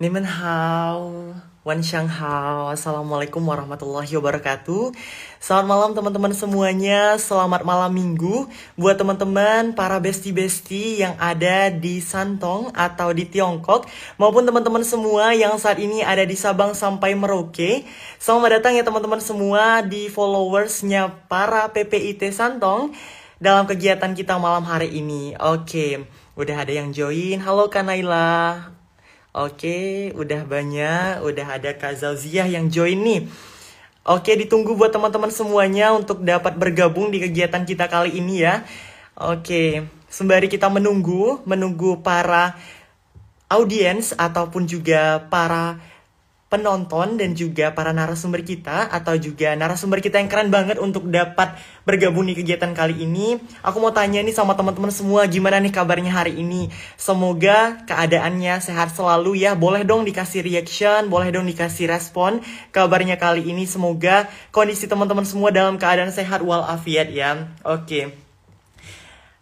Nimen hao, wan shang hao, assalamualaikum warahmatullahi wabarakatuh. Selamat malam teman-teman semuanya, selamat malam minggu buat teman-teman para besti-besti yang ada di Santong atau di Tiongkok maupun teman-teman semua yang saat ini ada di Sabang sampai Merauke. Selamat datang ya teman-teman semua di followersnya para PPIT Santong dalam kegiatan kita malam hari ini. Oke, udah ada yang join. Halo Kanaila, Oke, udah banyak, udah ada Kak Zauziah yang join nih. Oke, ditunggu buat teman-teman semuanya untuk dapat bergabung di kegiatan kita kali ini ya. Oke, sembari kita menunggu, menunggu para audiens ataupun juga para penonton dan juga para narasumber kita atau juga narasumber kita yang keren banget untuk dapat bergabung di kegiatan kali ini. Aku mau tanya nih sama teman-teman semua gimana nih kabarnya hari ini. Semoga keadaannya sehat selalu ya. Boleh dong dikasih reaction, boleh dong dikasih respon kabarnya kali ini. Semoga kondisi teman-teman semua dalam keadaan sehat walafiat ya. Oke.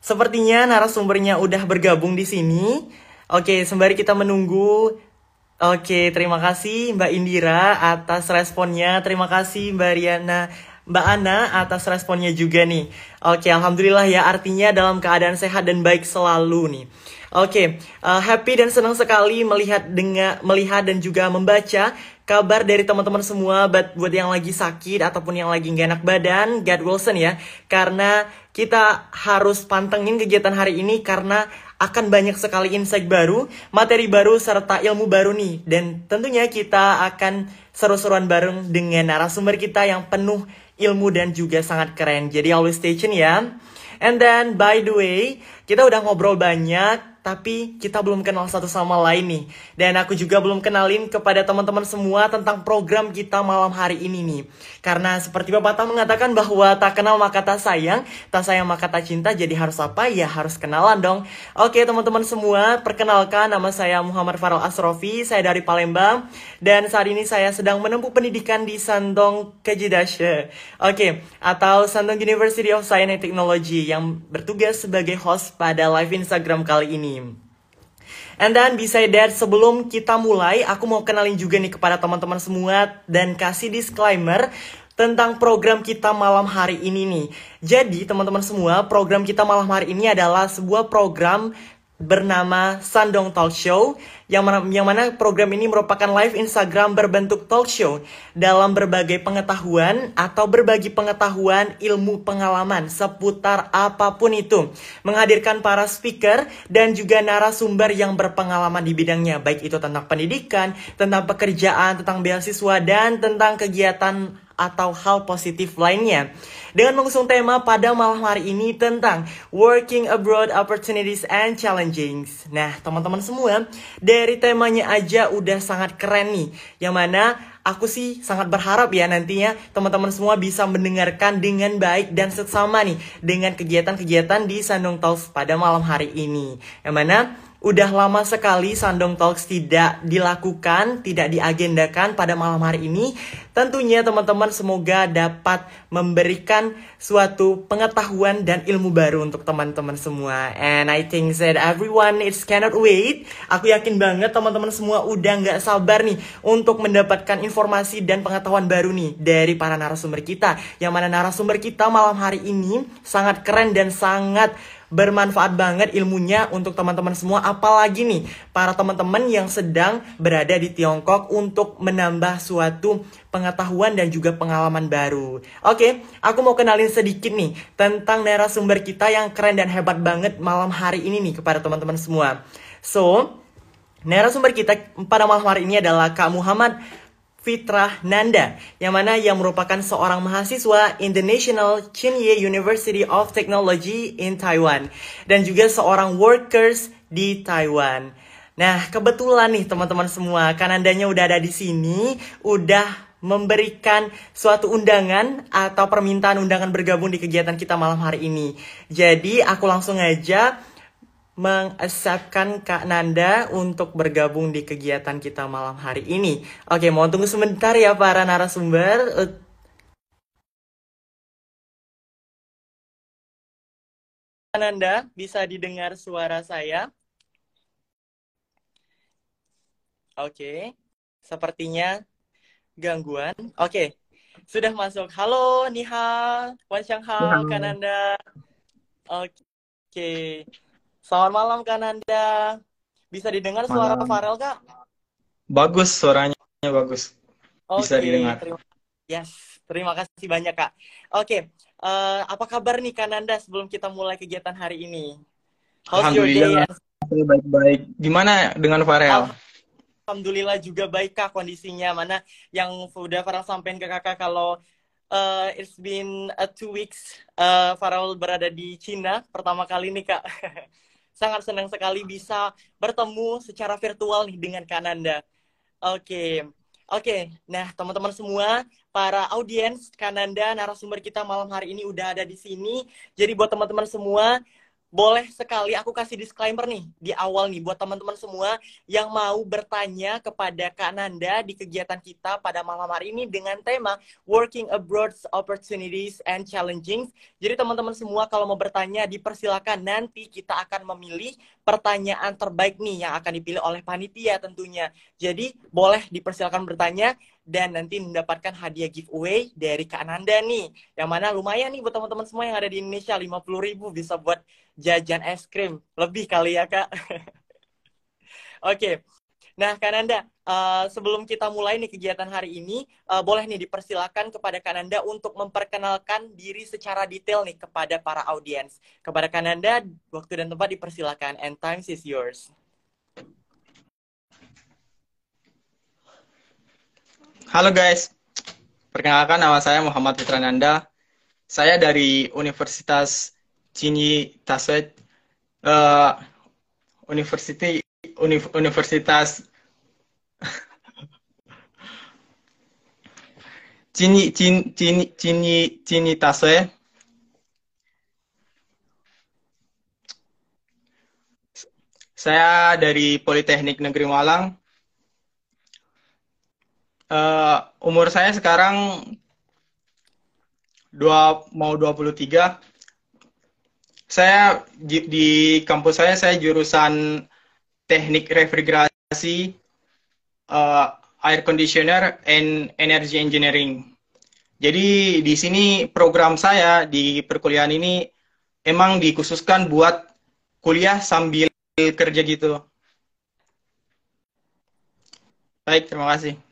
Sepertinya narasumbernya udah bergabung di sini. Oke, sembari kita menunggu Oke, terima kasih Mbak Indira atas responnya. Terima kasih Mbak Riana, Mbak Ana atas responnya juga nih. Oke, alhamdulillah ya. Artinya dalam keadaan sehat dan baik selalu nih. Oke, uh, happy dan senang sekali melihat dengan melihat dan juga membaca kabar dari teman-teman semua buat buat yang lagi sakit ataupun yang lagi nggak enak badan, God Wilson ya. Karena kita harus pantengin kegiatan hari ini karena akan banyak sekali insight baru, materi baru, serta ilmu baru nih. Dan tentunya kita akan seru-seruan bareng dengan narasumber kita yang penuh ilmu dan juga sangat keren. Jadi always stay tune ya. And then by the way, kita udah ngobrol banyak tapi kita belum kenal satu sama lain nih. Dan aku juga belum kenalin kepada teman-teman semua tentang program kita malam hari ini nih. Karena seperti Bapak Tak mengatakan bahwa tak kenal maka tak sayang, tak sayang maka tak cinta, jadi harus apa? Ya harus kenalan dong. Oke teman-teman semua, perkenalkan nama saya Muhammad Farel Asrofi, saya dari Palembang. Dan saat ini saya sedang menempuh pendidikan di Sandong Kejidashe. Oke, atau Sandong University of Science and Technology yang bertugas sebagai host pada live Instagram kali ini. And then beside that, sebelum kita mulai, aku mau kenalin juga nih kepada teman-teman semua dan kasih disclaimer tentang program kita malam hari ini nih. Jadi teman-teman semua, program kita malam hari ini adalah sebuah program bernama Sandong Talk Show yang mana, yang mana program ini merupakan live Instagram berbentuk talk show dalam berbagai pengetahuan atau berbagi pengetahuan ilmu pengalaman seputar apa pun itu. Menghadirkan para speaker dan juga narasumber yang berpengalaman di bidangnya baik itu tentang pendidikan, tentang pekerjaan, tentang beasiswa dan tentang kegiatan atau hal positif lainnya. Dengan mengusung tema pada malam hari ini tentang Working Abroad Opportunities and Challenges. Nah, teman-teman semua, dari temanya aja udah sangat keren nih. Yang mana aku sih sangat berharap ya nantinya teman-teman semua bisa mendengarkan dengan baik dan seksama nih dengan kegiatan-kegiatan di Sandung Talks pada malam hari ini. Yang mana Udah lama sekali Sandong Talks tidak dilakukan, tidak diagendakan pada malam hari ini. Tentunya teman-teman semoga dapat memberikan suatu pengetahuan dan ilmu baru untuk teman-teman semua. And I think that everyone is cannot wait. Aku yakin banget teman-teman semua udah nggak sabar nih untuk mendapatkan informasi dan pengetahuan baru nih dari para narasumber kita. Yang mana narasumber kita malam hari ini sangat keren dan sangat bermanfaat banget ilmunya untuk teman-teman semua apalagi nih para teman-teman yang sedang berada di Tiongkok untuk menambah suatu pengetahuan dan juga pengalaman baru. Oke, aku mau kenalin sedikit nih tentang narasumber kita yang keren dan hebat banget malam hari ini nih kepada teman-teman semua. So, narasumber kita pada malam hari ini adalah Kak Muhammad Fitrah Nanda, yang mana ia merupakan seorang mahasiswa International Tsinghua University of Technology in Taiwan dan juga seorang workers di Taiwan. Nah, kebetulan nih teman-teman semua, Kanandanya udah ada di sini, udah memberikan suatu undangan atau permintaan undangan bergabung di kegiatan kita malam hari ini. Jadi, aku langsung aja mengesapkan Kak Nanda untuk bergabung di kegiatan kita malam hari ini. Oke, mau tunggu sebentar ya para narasumber. Kak Nanda, bisa didengar suara saya? Oke, sepertinya gangguan. Oke, sudah masuk. Halo, Nihal, Wan Shanghao, Kananda. Oke, selamat malam Kananda. Bisa didengar suara Malam. Farel kak? Bagus suaranya bagus. Bisa didengar. terima Yes, terima kasih banyak Kak. Oke, eh, apa kabar nih Kananda sebelum kita mulai kegiatan hari ini? How's your day? Alhamdulillah baik-baik. Gimana dengan Farel? Alhamdulillah juga baik Kak kondisinya. Mana yang udah Farel sampaikan ke Kakak kalau eh, it's been a two weeks eh, Farel berada di Cina pertama kali nih Kak. Sangat senang sekali bisa bertemu secara virtual nih dengan Kananda. Oke. Oke, nah teman-teman semua, para audiens Kananda, narasumber kita malam hari ini udah ada di sini. Jadi buat teman-teman semua, boleh sekali aku kasih disclaimer nih di awal nih buat teman-teman semua yang mau bertanya kepada Kak Nanda di kegiatan kita pada malam hari ini dengan tema Working Abroad Opportunities and Challenging. Jadi teman-teman semua kalau mau bertanya dipersilakan nanti kita akan memilih pertanyaan terbaik nih yang akan dipilih oleh panitia tentunya. Jadi boleh dipersilakan bertanya dan nanti mendapatkan hadiah giveaway dari Kak Nanda nih. Yang mana lumayan nih buat teman-teman semua yang ada di Indonesia 50 ribu bisa buat jajan es krim. Lebih kali ya Kak. Oke. Nah, Kak Nanda, uh, sebelum kita mulai nih kegiatan hari ini, uh, boleh nih dipersilakan kepada Kak Nanda untuk memperkenalkan diri secara detail nih kepada para audiens. Kepada Kak Nanda, waktu dan tempat dipersilakan. And time is yours. Halo guys, perkenalkan nama saya Muhammad Nanda. Saya dari Universitas Cini Taswet, uh, University, Univ, Universitas Cini Cini Cini Cini Cini Taswet. Saya dari Politeknik Negeri Malang, Uh, umur saya sekarang dua mau 23. Saya di, kampus saya saya jurusan Teknik Refrigerasi, uh, Air Conditioner and Energy Engineering. Jadi di sini program saya di perkuliahan ini emang dikhususkan buat kuliah sambil kerja gitu. Baik, terima kasih.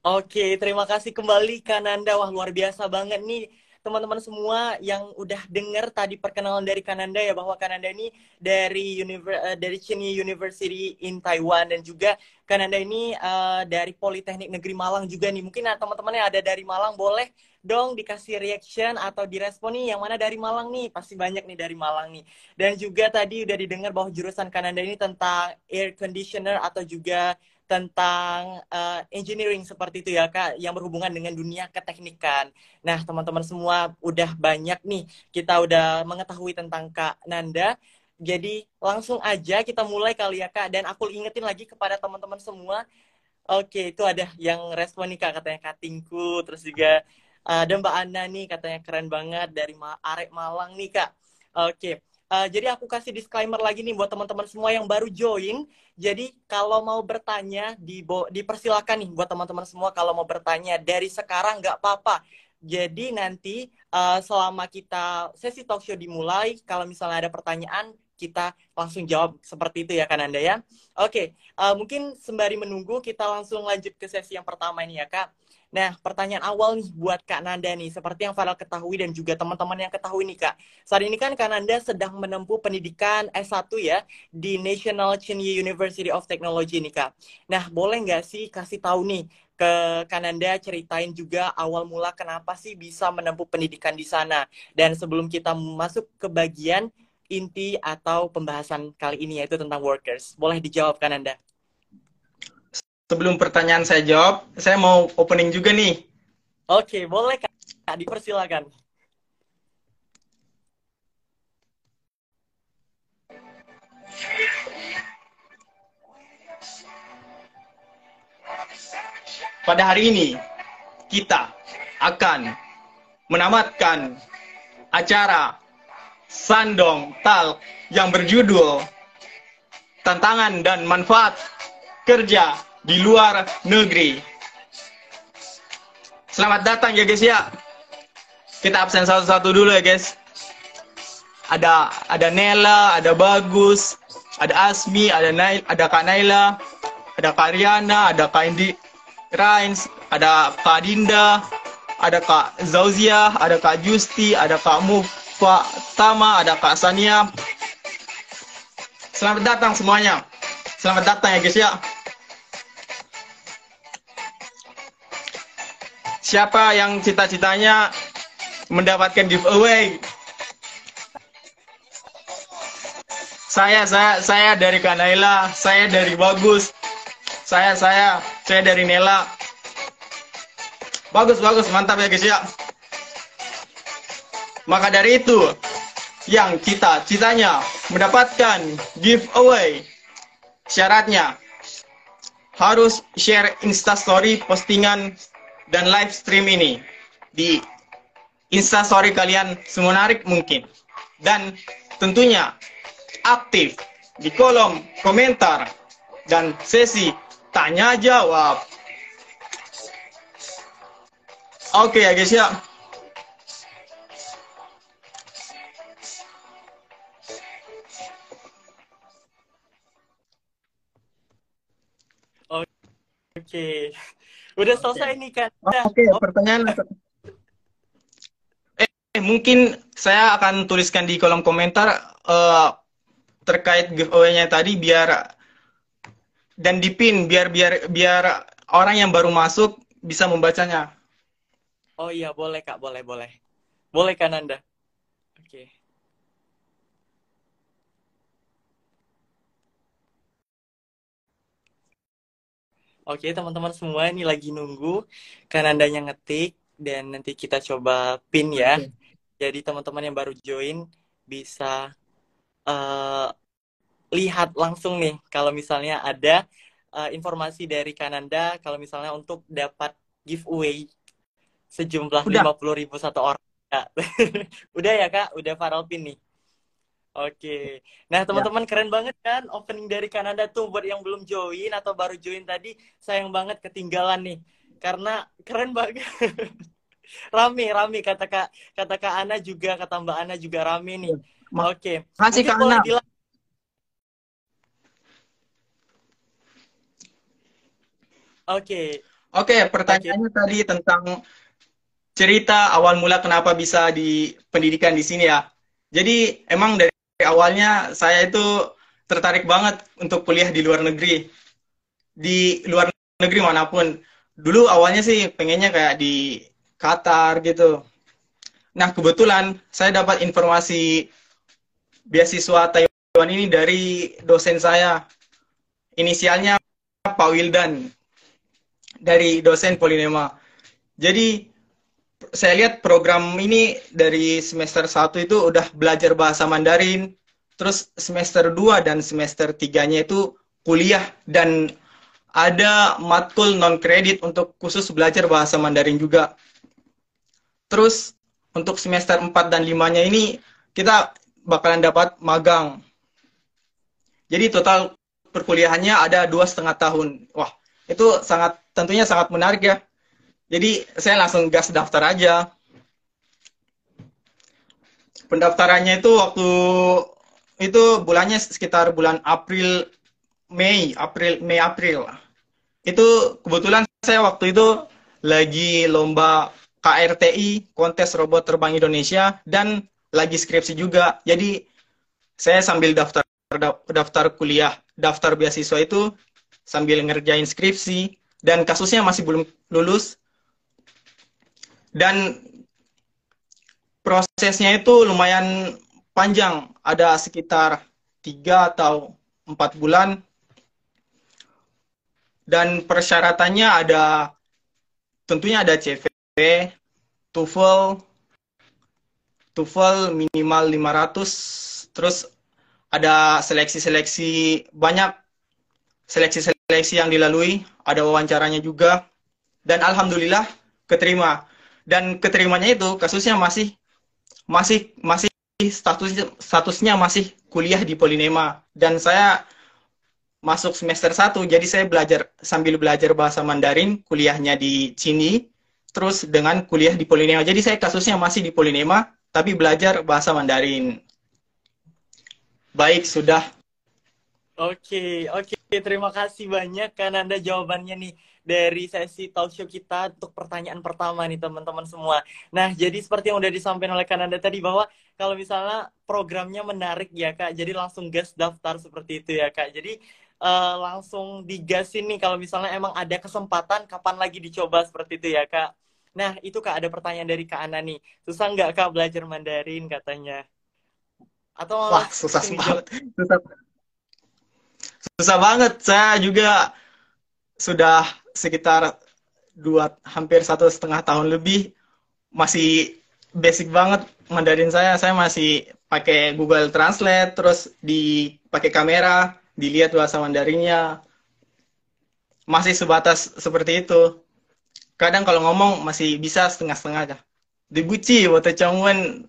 Oke, terima kasih kembali Kananda. Wah, luar biasa banget nih teman-teman semua yang udah dengar tadi perkenalan dari Kananda ya bahwa Kananda ini dari univer uh, dari Chinese University in Taiwan dan juga Kananda ini uh, dari Politeknik Negeri Malang juga nih. Mungkin uh, teman-teman yang ada dari Malang boleh dong dikasih reaction atau direspon nih yang mana dari Malang nih. Pasti banyak nih dari Malang nih. Dan juga tadi udah didengar bahwa jurusan Kananda ini tentang air conditioner atau juga tentang uh, engineering seperti itu ya kak yang berhubungan dengan dunia keteknikan. Nah teman-teman semua udah banyak nih kita udah mengetahui tentang kak Nanda. Jadi langsung aja kita mulai kali ya kak dan aku ingetin lagi kepada teman-teman semua. Oke itu ada yang respon nih kak katanya katingku terus juga ada Mbak Ana nih katanya keren banget dari Arek Malang nih kak. Oke Uh, jadi aku kasih disclaimer lagi nih buat teman-teman semua yang baru join. Jadi kalau mau bertanya, di dipersilakan nih buat teman-teman semua kalau mau bertanya dari sekarang nggak apa-apa. Jadi nanti uh, selama kita sesi talk show dimulai, kalau misalnya ada pertanyaan, kita langsung jawab seperti itu ya kan Anda ya. Oke, okay, uh, mungkin sembari menunggu kita langsung lanjut ke sesi yang pertama ini ya Kak. Nah, pertanyaan awal nih buat Kak Nanda nih, seperti yang Farel ketahui dan juga teman-teman yang ketahui nih Kak. Saat ini kan Kak Nanda sedang menempuh pendidikan S1 ya di National Chinese University of Technology nih Kak. Nah, boleh nggak sih kasih tahu nih ke Kananda ceritain juga awal mula kenapa sih bisa menempuh pendidikan di sana. Dan sebelum kita masuk ke bagian inti atau pembahasan kali ini yaitu tentang workers. Boleh dijawab Kananda? Sebelum pertanyaan saya jawab, saya mau opening juga nih. Oke, boleh Kak. Dipersilakan. Pada hari ini, kita akan menamatkan acara Sandong Tal yang berjudul Tantangan dan Manfaat Kerja di luar negeri. Selamat datang ya guys ya. Kita absen satu-satu dulu ya guys. Ada ada Nela, ada Bagus, ada Asmi, ada Nail, ada Kak Naila, ada Kak Riana, ada Kak Indi Rains, ada Kak Dinda, ada Kak Zauzia, ada Kak Justi, ada Kak Mufa Tama, ada Kak Sania. Selamat datang semuanya. Selamat datang ya guys ya. Siapa yang cita-citanya mendapatkan giveaway? Saya, saya, saya dari Kanaila, saya dari Bagus, saya, saya, saya dari Nela. Bagus, bagus, mantap ya guys ya. Maka dari itu, yang kita citanya mendapatkan giveaway, syaratnya harus share instastory postingan dan live stream ini di instastory kalian semenarik mungkin. Dan tentunya aktif di kolom komentar dan sesi tanya jawab. Oke ya guys ya. Oke. Udah selesai nih kan? Oke, oh. pertanyaan eh, eh, mungkin saya akan tuliskan di kolom komentar uh, terkait giveaway-nya tadi biar dan dipin biar biar biar orang yang baru masuk bisa membacanya. Oh iya, boleh Kak, boleh, boleh. Boleh kan Anda? Oke. Okay. Oke, teman-teman semua ini lagi nunggu kan Anda yang ngetik dan nanti kita coba pin ya. Okay. Jadi teman-teman yang baru join bisa uh, lihat langsung nih kalau misalnya ada uh, informasi dari Kananda kalau misalnya untuk dapat giveaway sejumlah lima puluh ribu satu orang. udah ya kak, udah Farel pin nih. Oke. Nah, teman-teman ya. keren banget kan opening dari Kanada tuh buat yang belum join atau baru join tadi, sayang banget ketinggalan nih. Karena keren banget. rame, rame kata Kak kata Kak Ana juga, kata Mbak Ana juga rame nih. Ya. Oke. Makasih Kak Ana. Oke. Oke, pertanyaannya Oke. tadi tentang cerita awal mula kenapa bisa di pendidikan di sini ya. Jadi emang dari awalnya saya itu tertarik banget untuk kuliah di luar negeri. Di luar negeri mana pun. Dulu awalnya sih pengennya kayak di Qatar gitu. Nah, kebetulan saya dapat informasi beasiswa Taiwan ini dari dosen saya. Inisialnya Pak Wildan dari dosen Polinema. Jadi saya lihat program ini dari semester 1 itu udah belajar bahasa Mandarin, terus semester 2 dan semester 3-nya itu kuliah dan ada matkul non kredit untuk khusus belajar bahasa Mandarin juga. Terus untuk semester 4 dan 5-nya ini kita bakalan dapat magang. Jadi total perkuliahannya ada dua setengah tahun. Wah, itu sangat tentunya sangat menarik ya. Jadi saya langsung gas daftar aja. Pendaftarannya itu waktu itu bulannya sekitar bulan April Mei, April Mei April. Itu kebetulan saya waktu itu lagi lomba KRTI, kontes robot terbang Indonesia dan lagi skripsi juga. Jadi saya sambil daftar daftar kuliah, daftar beasiswa itu sambil ngerjain skripsi dan kasusnya masih belum lulus dan prosesnya itu lumayan panjang, ada sekitar tiga atau empat bulan. Dan persyaratannya ada, tentunya ada CV, TOEFL, TOEFL minimal 500, terus ada seleksi-seleksi banyak seleksi-seleksi yang dilalui, ada wawancaranya juga, dan alhamdulillah keterima dan keterimanya itu kasusnya masih masih masih statusnya statusnya masih kuliah di Polinema dan saya masuk semester 1, jadi saya belajar sambil belajar bahasa Mandarin, kuliahnya di sini, terus dengan kuliah di Polinema. Jadi saya kasusnya masih di Polinema, tapi belajar bahasa Mandarin. Baik, sudah. Oke, oke. Terima kasih banyak kan Anda jawabannya nih dari sesi talk show kita untuk pertanyaan pertama nih teman-teman semua. Nah, jadi seperti yang udah disampaikan oleh Kananda tadi bahwa kalau misalnya programnya menarik ya Kak, jadi langsung gas daftar seperti itu ya Kak. Jadi uh, langsung digasin nih kalau misalnya emang ada kesempatan kapan lagi dicoba seperti itu ya kak. Nah itu kak ada pertanyaan dari kak Ana nih. Susah nggak kak belajar Mandarin katanya? Atau Wah susah banget. Susah. susah banget. Saya juga sudah sekitar dua hampir satu setengah tahun lebih masih basic banget Mandarin saya. Saya masih pakai Google Translate terus dipakai kamera dilihat bahasa Mandarinnya masih sebatas seperti itu. Kadang kalau ngomong masih bisa setengah-setengah aja. Dibuci, waktu camuan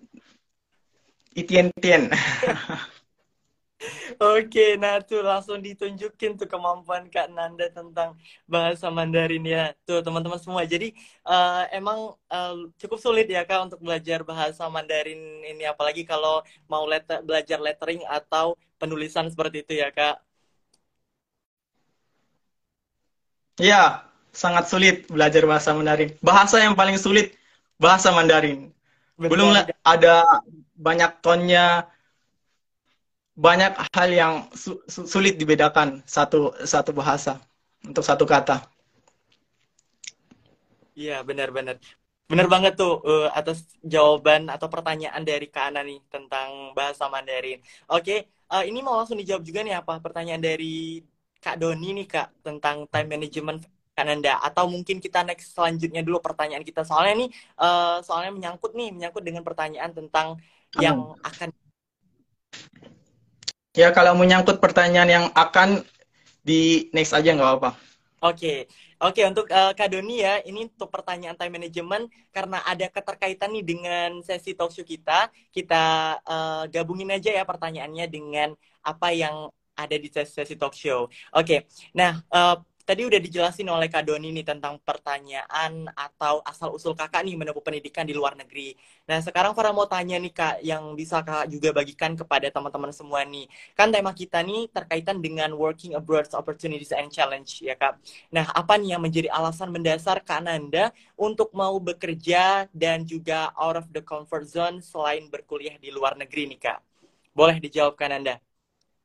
itien-tien. Oke, nah tuh langsung ditunjukin tuh kemampuan Kak Nanda tentang bahasa Mandarin ya. Tuh teman-teman semua. Jadi uh, emang uh, cukup sulit ya Kak untuk belajar bahasa Mandarin ini apalagi kalau mau letter, belajar lettering atau penulisan seperti itu ya Kak. Iya, sangat sulit belajar bahasa Mandarin. Bahasa yang paling sulit bahasa Mandarin. Belum ada banyak tonnya, banyak hal yang su sulit dibedakan satu satu bahasa untuk satu kata. Iya benar-benar, benar banget tuh uh, atas jawaban atau pertanyaan dari Kak Ana nih tentang bahasa Mandarin. Oke, uh, ini mau langsung dijawab juga nih apa pertanyaan dari Kak Doni nih Kak tentang time management Kananda atau mungkin kita next selanjutnya dulu pertanyaan kita soalnya nih uh, soalnya menyangkut nih menyangkut dengan pertanyaan tentang yang akan Ya kalau menyangkut pertanyaan yang akan di next aja nggak apa-apa. Oke, okay. oke okay, untuk uh, Kak Doni ya, ini untuk pertanyaan time management karena ada keterkaitan nih dengan sesi talk show kita, kita uh, gabungin aja ya pertanyaannya dengan apa yang ada di sesi, sesi talk show. Oke, okay. nah uh, tadi udah dijelasin oleh Kak Doni nih tentang pertanyaan atau asal-usul kakak nih menempuh pendidikan di luar negeri. Nah, sekarang Farah mau tanya nih Kak, yang bisa Kak juga bagikan kepada teman-teman semua nih. Kan tema kita nih terkaitan dengan working abroad opportunities and challenge ya Kak. Nah, apa nih yang menjadi alasan mendasar Kak Nanda untuk mau bekerja dan juga out of the comfort zone selain berkuliah di luar negeri nih Kak? Boleh dijawab Kak Nanda?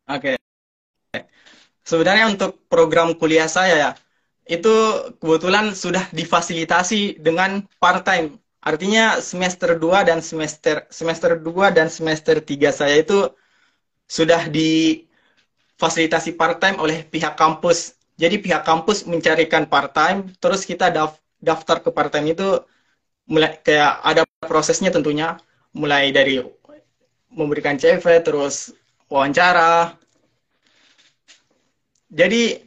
Oke. Okay. Sebenarnya untuk program kuliah saya ya, itu kebetulan sudah difasilitasi dengan part-time. Artinya semester 2 dan semester semester 2 dan semester 3 saya itu sudah difasilitasi part-time oleh pihak kampus. Jadi pihak kampus mencarikan part-time, terus kita daftar ke part-time itu mulai kayak ada prosesnya tentunya, mulai dari memberikan CV, terus wawancara, jadi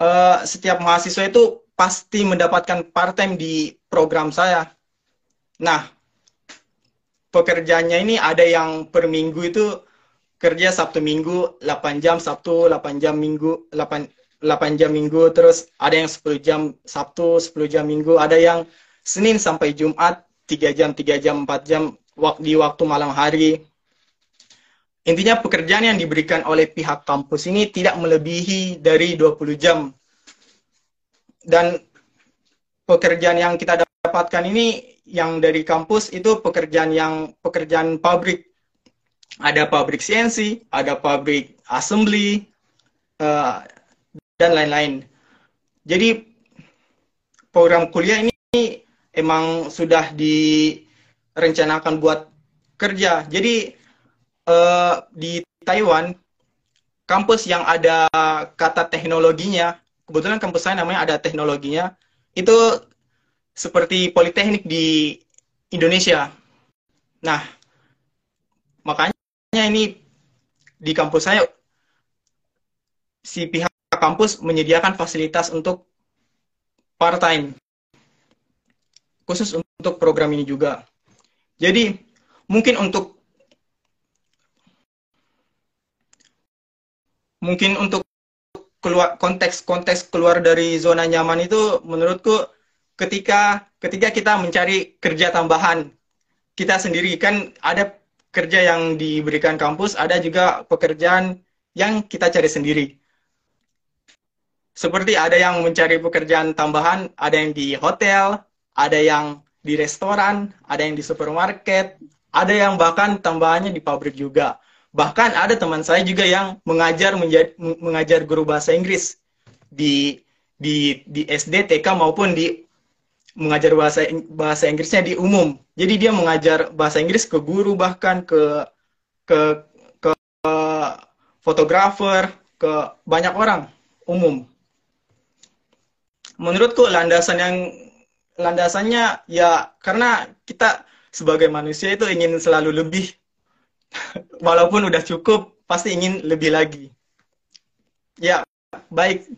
uh, setiap mahasiswa itu pasti mendapatkan part-time di program saya. Nah, pekerjaannya ini ada yang per minggu itu kerja Sabtu Minggu 8 jam Sabtu, 8 jam Minggu, 8 8 jam Minggu, terus ada yang 10 jam Sabtu, 10 jam Minggu, ada yang Senin sampai Jumat 3 jam, 3 jam, 4 jam di waktu malam hari. Intinya pekerjaan yang diberikan oleh pihak kampus ini tidak melebihi dari 20 jam. Dan pekerjaan yang kita dapatkan ini yang dari kampus itu pekerjaan yang pekerjaan pabrik. Ada pabrik CNC, ada pabrik assembly, uh, dan lain-lain. Jadi program kuliah ini emang sudah direncanakan buat kerja. Jadi uh, di Taiwan kampus yang ada kata teknologinya kebetulan kampus saya namanya ada teknologinya itu seperti politeknik di Indonesia. Nah, makanya ini di kampus saya si pihak kampus menyediakan fasilitas untuk part time khusus untuk program ini juga. Jadi mungkin untuk mungkin untuk keluar konteks konteks keluar dari zona nyaman itu menurutku ketika ketika kita mencari kerja tambahan kita sendiri kan ada kerja yang diberikan kampus ada juga pekerjaan yang kita cari sendiri. Seperti ada yang mencari pekerjaan tambahan ada yang di hotel ada yang di restoran ada yang di supermarket ada yang bahkan tambahannya di pabrik juga bahkan ada teman saya juga yang mengajar menjadi, mengajar guru bahasa Inggris di di di SD TK maupun di mengajar bahasa bahasa Inggrisnya di umum. Jadi dia mengajar bahasa Inggris ke guru bahkan ke ke ke, fotografer, ke banyak orang umum. Menurutku landasan yang landasannya ya karena kita sebagai manusia itu ingin selalu lebih. Walaupun udah cukup, pasti ingin lebih lagi. Ya, baik.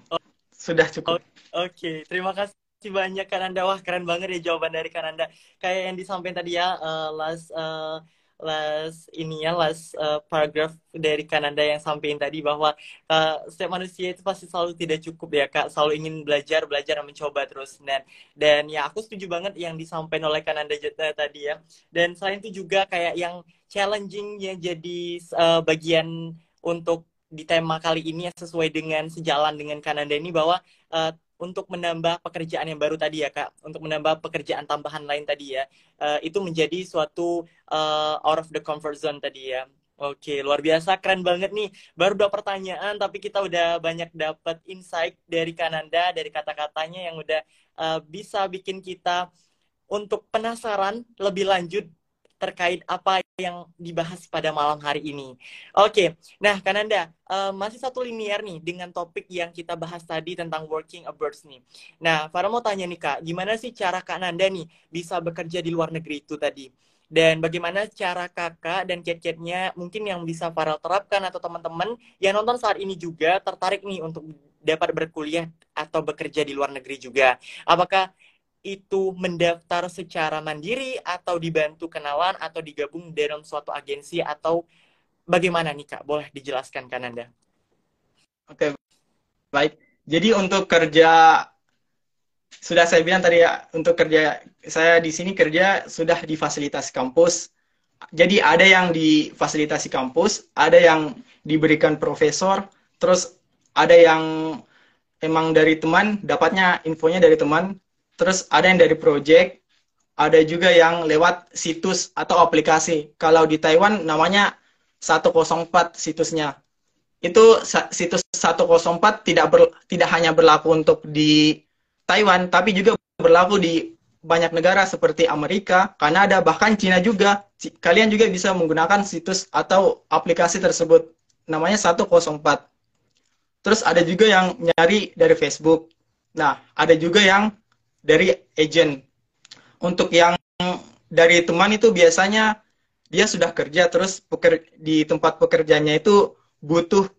Sudah cukup. Oke, okay. terima kasih kasih banyak Kananda. Wah, keren banget ya jawaban dari Kananda. Kayak yang disampaikan tadi ya, uh, last uh, last ini ya, last uh, paragraph dari Kananda yang sampaikan tadi bahwa uh, setiap manusia itu pasti selalu tidak cukup ya Kak, selalu ingin belajar, belajar dan mencoba terus. Dan dan ya aku setuju banget yang disampaikan oleh Kananda tadi ya. Dan selain itu juga kayak yang challenging yang jadi uh, bagian untuk di tema kali ini sesuai dengan sejalan dengan Kananda ini bahwa uh, untuk menambah pekerjaan yang baru tadi ya kak, untuk menambah pekerjaan tambahan lain tadi ya, uh, itu menjadi suatu uh, out of the comfort zone tadi ya. Oke, luar biasa, keren banget nih. Baru dua pertanyaan, tapi kita udah banyak dapat insight dari Kananda, dari kata-katanya yang udah uh, bisa bikin kita untuk penasaran lebih lanjut terkait apa yang dibahas pada malam hari ini. Oke, nah Kananda, uh, masih satu linear nih dengan topik yang kita bahas tadi tentang working abroad nih. Nah, Farah mau tanya nih Kak, gimana sih cara Kak Nanda nih bisa bekerja di luar negeri itu tadi? Dan bagaimana cara kakak dan cat-catnya mungkin yang bisa Farel terapkan atau teman-teman yang nonton saat ini juga tertarik nih untuk dapat berkuliah atau bekerja di luar negeri juga. Apakah itu mendaftar secara mandiri atau dibantu kenalan atau digabung dalam suatu agensi atau bagaimana nih Kak? Boleh dijelaskan kan Anda? Oke, baik. Jadi untuk kerja sudah saya bilang tadi ya untuk kerja saya di sini kerja sudah di fasilitas kampus. Jadi ada yang di fasilitasi kampus, ada yang diberikan profesor, terus ada yang emang dari teman, dapatnya infonya dari teman, Terus ada yang dari project, ada juga yang lewat situs atau aplikasi. Kalau di Taiwan namanya 104 situsnya. Itu situs 104 tidak ber, tidak hanya berlaku untuk di Taiwan, tapi juga berlaku di banyak negara seperti Amerika, Kanada, bahkan Cina juga. Kalian juga bisa menggunakan situs atau aplikasi tersebut. Namanya 104. Terus ada juga yang nyari dari Facebook. Nah, ada juga yang dari agent. Untuk yang dari teman itu biasanya dia sudah kerja terus peker, di tempat pekerjaannya itu butuh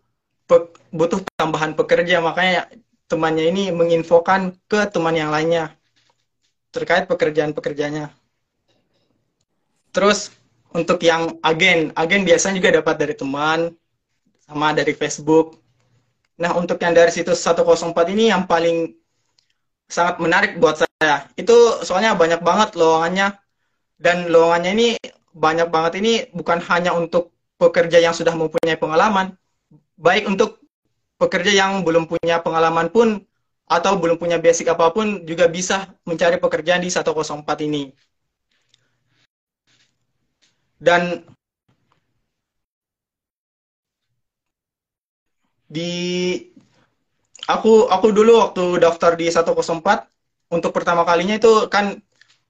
pe, butuh tambahan pekerja makanya temannya ini menginfokan ke teman yang lainnya terkait pekerjaan-pekerjaannya. Terus untuk yang agen, agen biasanya juga dapat dari teman sama dari Facebook. Nah, untuk yang dari situs 104 ini yang paling sangat menarik buat saya. Itu soalnya banyak banget lowongannya dan lowongannya ini banyak banget ini bukan hanya untuk pekerja yang sudah mempunyai pengalaman, baik untuk pekerja yang belum punya pengalaman pun atau belum punya basic apa pun juga bisa mencari pekerjaan di 104 ini. Dan di aku aku dulu waktu daftar di 104 untuk pertama kalinya itu kan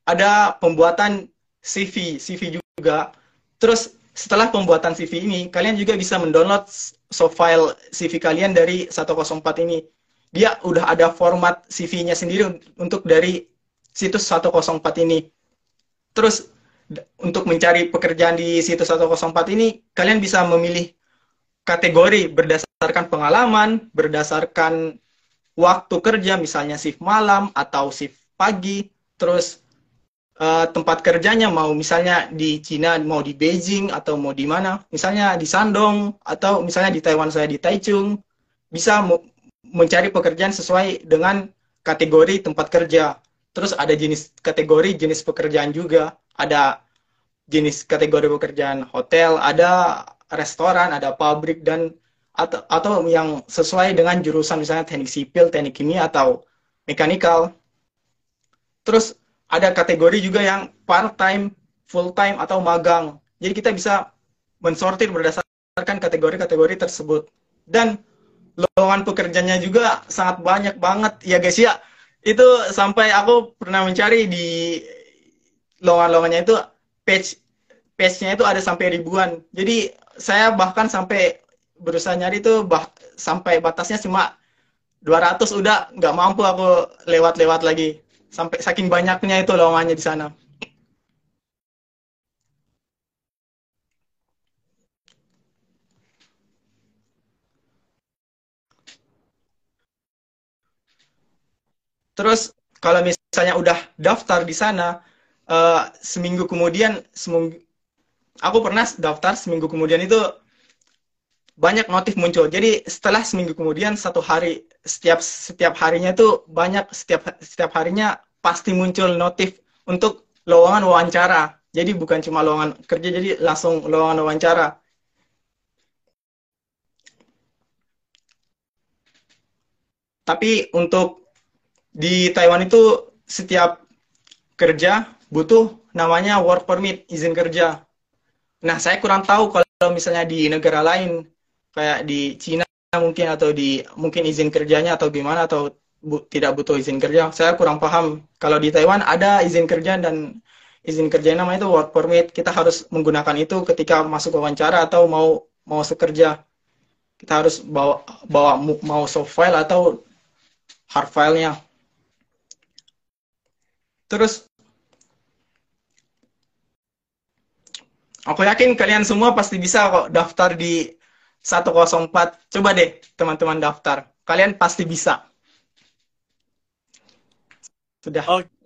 ada pembuatan CV, CV juga. Terus setelah pembuatan CV ini, kalian juga bisa mendownload soft file CV kalian dari 104 ini. Dia udah ada format CV-nya sendiri untuk dari situs 104 ini. Terus untuk mencari pekerjaan di situs 104 ini, kalian bisa memilih kategori berdasarkan pengalaman, berdasarkan waktu kerja, misalnya shift malam atau shift pagi, terus uh, tempat kerjanya mau misalnya di Cina, mau di Beijing atau mau di mana, misalnya di Shandong atau misalnya di Taiwan saya di Taichung, bisa mencari pekerjaan sesuai dengan kategori tempat kerja. Terus ada jenis kategori jenis pekerjaan juga. Ada jenis kategori pekerjaan hotel, ada restoran, ada pabrik dan atau, atau yang sesuai dengan jurusan misalnya teknik sipil, teknik kimia atau mekanikal. Terus ada kategori juga yang part time, full time atau magang. Jadi kita bisa mensortir berdasarkan kategori-kategori tersebut. Dan lowongan pekerjaannya juga sangat banyak banget ya guys ya. Itu sampai aku pernah mencari di lowongan-lowongannya itu page page-nya itu ada sampai ribuan. Jadi saya bahkan sampai berusaha nyari itu bah, sampai batasnya cuma 200 udah nggak mampu aku lewat-lewat lagi. Sampai saking banyaknya itu lowongannya di sana. Terus kalau misalnya udah daftar di sana, uh, seminggu kemudian, seminggu, aku pernah daftar seminggu kemudian itu banyak notif muncul. Jadi setelah seminggu kemudian satu hari setiap setiap harinya itu banyak setiap setiap harinya pasti muncul notif untuk lowongan wawancara. Jadi bukan cuma lowongan kerja, jadi langsung lowongan wawancara. Tapi untuk di Taiwan itu setiap kerja butuh namanya work permit, izin kerja. Nah, saya kurang tahu kalau misalnya di negara lain kayak di Cina mungkin atau di mungkin izin kerjanya atau gimana atau bu, tidak butuh izin kerja. Saya kurang paham. Kalau di Taiwan ada izin kerja dan izin kerja namanya itu work permit. Kita harus menggunakan itu ketika masuk wawancara atau mau mau sekerja. Kita harus bawa bawa mau soft file atau hard filenya. Terus aku yakin kalian semua pasti bisa kok daftar di 104. Coba deh teman-teman daftar. Kalian pasti bisa. Sudah. Oke.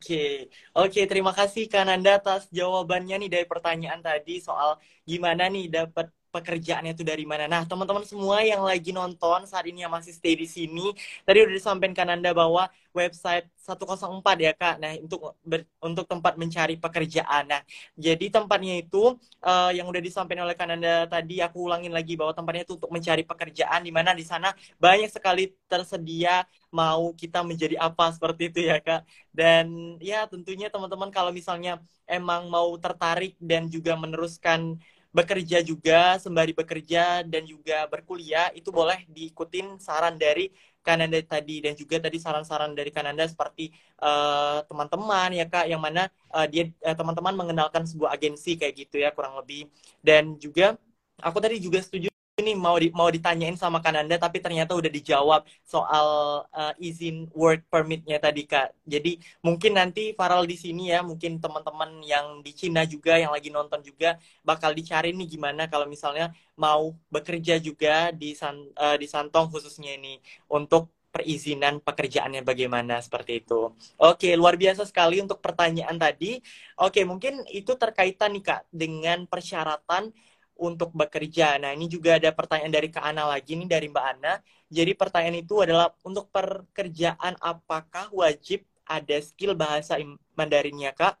Oke, oke terima kasih Kananda atas jawabannya nih dari pertanyaan tadi soal gimana nih dapat pekerjaannya itu dari mana. Nah, teman-teman semua yang lagi nonton saat ini yang masih stay di sini, tadi udah disampaikan Kananda bahwa website 104 ya Kak. Nah, untuk ber, untuk tempat mencari pekerjaan. Nah, jadi tempatnya itu uh, yang udah disampaikan oleh Kananda tadi aku ulangin lagi bahwa tempatnya itu untuk mencari pekerjaan di mana di sana banyak sekali tersedia mau kita menjadi apa seperti itu ya Kak. Dan ya tentunya teman-teman kalau misalnya emang mau tertarik dan juga meneruskan bekerja juga sembari bekerja dan juga berkuliah itu boleh diikutin saran dari Kananda tadi dan juga tadi saran-saran dari Kananda seperti eh, teman-teman uh, ya kak yang mana uh, dia uh, teman-teman mengenalkan sebuah agensi kayak gitu ya kurang lebih. Dan juga aku tadi juga setuju ini mau di, mau ditanyain sama Kananda tapi ternyata udah dijawab soal uh, izin work permitnya tadi kak. Jadi mungkin nanti Farel di sini ya, mungkin teman-teman yang di Cina juga yang lagi nonton juga bakal dicari nih gimana kalau misalnya mau bekerja juga di San, uh, di Santong khususnya ini untuk perizinan pekerjaannya bagaimana seperti itu. Oke, luar biasa sekali untuk pertanyaan tadi. Oke, mungkin itu terkaitan nih Kak dengan persyaratan untuk bekerja. Nah, ini juga ada pertanyaan dari Kak Ana lagi nih dari Mbak Ana. Jadi pertanyaan itu adalah untuk pekerjaan apakah wajib ada skill bahasa Mandarinnya, Kak?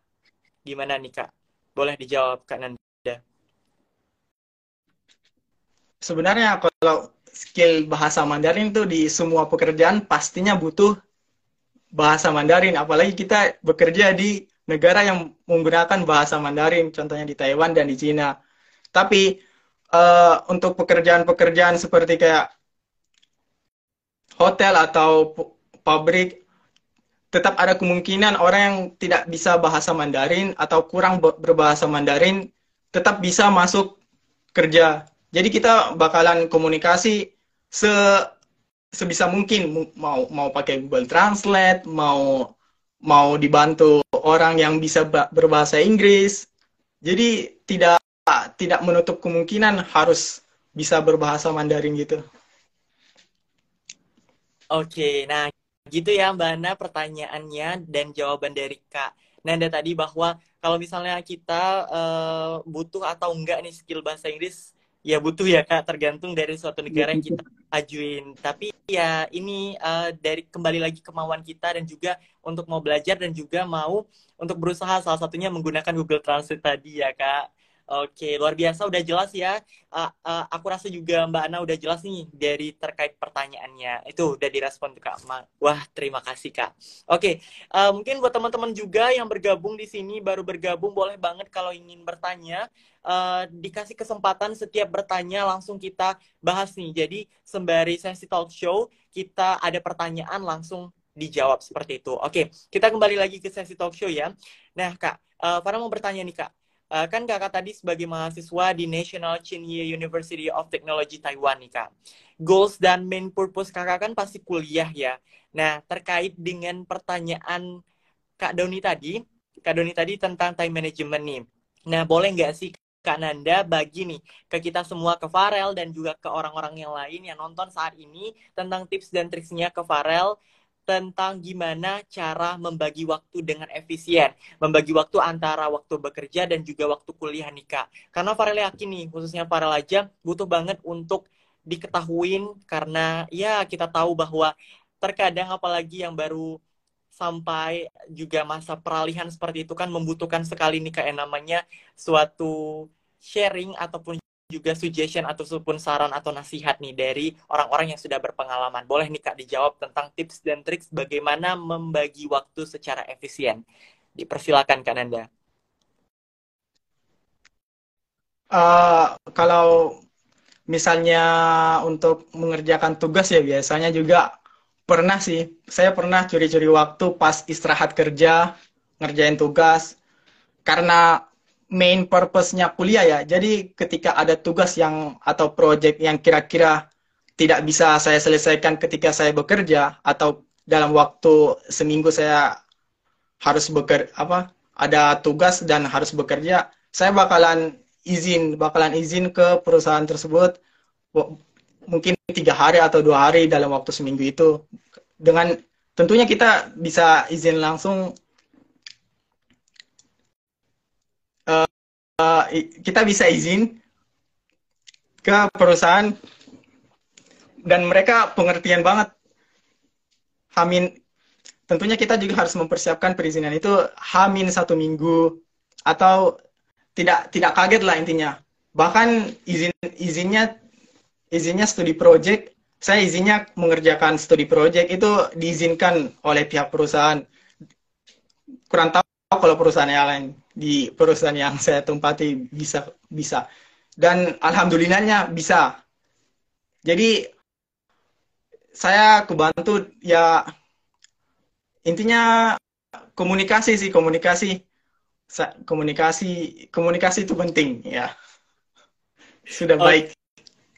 Gimana nih, Kak? Boleh dijawab, Kak Nanda. Sebenarnya kalau skill bahasa Mandarin itu di semua pekerjaan pastinya butuh bahasa Mandarin. Apalagi kita bekerja di negara yang menggunakan bahasa Mandarin, contohnya di Taiwan dan di Cina tapi uh, untuk pekerjaan-pekerjaan seperti kayak hotel atau pabrik tetap ada kemungkinan orang yang tidak bisa bahasa Mandarin atau kurang berbahasa Mandarin tetap bisa masuk kerja. Jadi kita bakalan komunikasi se sebisa mungkin mau mau pakai Google Translate, mau mau dibantu orang yang bisa berbahasa Inggris. Jadi tidak tidak menutup kemungkinan harus bisa berbahasa Mandarin gitu. Oke, nah gitu ya Mbak Ana pertanyaannya dan jawaban dari Kak Nanda tadi bahwa kalau misalnya kita uh, butuh atau enggak nih skill bahasa Inggris, ya butuh ya Kak, tergantung dari suatu negara yang kita ajuin. Tapi ya ini uh, dari kembali lagi kemauan kita dan juga untuk mau belajar dan juga mau untuk berusaha salah satunya menggunakan Google Translate tadi ya kak. Oke, luar biasa udah jelas ya. Uh, uh, aku rasa juga Mbak Ana udah jelas nih dari terkait pertanyaannya. Itu udah direspon tuh Kak. Wah, terima kasih Kak. Oke, uh, mungkin buat teman-teman juga yang bergabung di sini baru bergabung boleh banget kalau ingin bertanya uh, dikasih kesempatan setiap bertanya langsung kita bahas nih. Jadi sembari sesi talk show kita ada pertanyaan langsung dijawab seperti itu. Oke, kita kembali lagi ke sesi talk show ya. Nah, Kak, uh, Farah mau bertanya nih, Kak uh, kan kakak tadi sebagai mahasiswa di National Tsinghua University of Technology Taiwan nih kak. Goals dan main purpose kakak kan pasti kuliah ya. Nah terkait dengan pertanyaan kak Doni tadi, kak Doni tadi tentang time management nih. Nah boleh nggak sih Kak Nanda bagi nih ke kita semua ke Farel dan juga ke orang-orang yang lain yang nonton saat ini tentang tips dan triknya ke Farel tentang gimana cara membagi waktu dengan efisien. Membagi waktu antara waktu bekerja dan juga waktu kuliah nih Kak. Karena Farel yakin nih, khususnya Farel aja butuh banget untuk diketahuin karena ya kita tahu bahwa terkadang apalagi yang baru sampai juga masa peralihan seperti itu kan membutuhkan sekali nih kayak namanya suatu sharing ataupun juga suggestion ataupun saran atau nasihat nih dari orang-orang yang sudah berpengalaman. Boleh nih Kak dijawab tentang tips dan trik bagaimana membagi waktu secara efisien. Dipersilakan Kak Nanda. Uh, kalau misalnya untuk mengerjakan tugas ya biasanya juga pernah sih. Saya pernah curi-curi waktu pas istirahat kerja, ngerjain tugas. Karena main purpose-nya kuliah ya. Jadi ketika ada tugas yang atau project yang kira-kira tidak bisa saya selesaikan ketika saya bekerja atau dalam waktu seminggu saya harus bekerja apa ada tugas dan harus bekerja, saya bakalan izin bakalan izin ke perusahaan tersebut mungkin tiga hari atau dua hari dalam waktu seminggu itu dengan tentunya kita bisa izin langsung uh, kita bisa izin ke perusahaan dan mereka pengertian banget. Hamin tentunya kita juga harus mempersiapkan perizinan itu hamin satu minggu atau tidak tidak kaget lah intinya. Bahkan izin izinnya izinnya studi project saya izinnya mengerjakan studi project itu diizinkan oleh pihak perusahaan. Kurang tahu kalau perusahaan yang lain di perusahaan yang saya tempati bisa bisa. Dan alhamdulillahnya bisa. Jadi saya kebantu ya intinya komunikasi sih komunikasi. Komunikasi komunikasi itu penting ya. Sudah baik.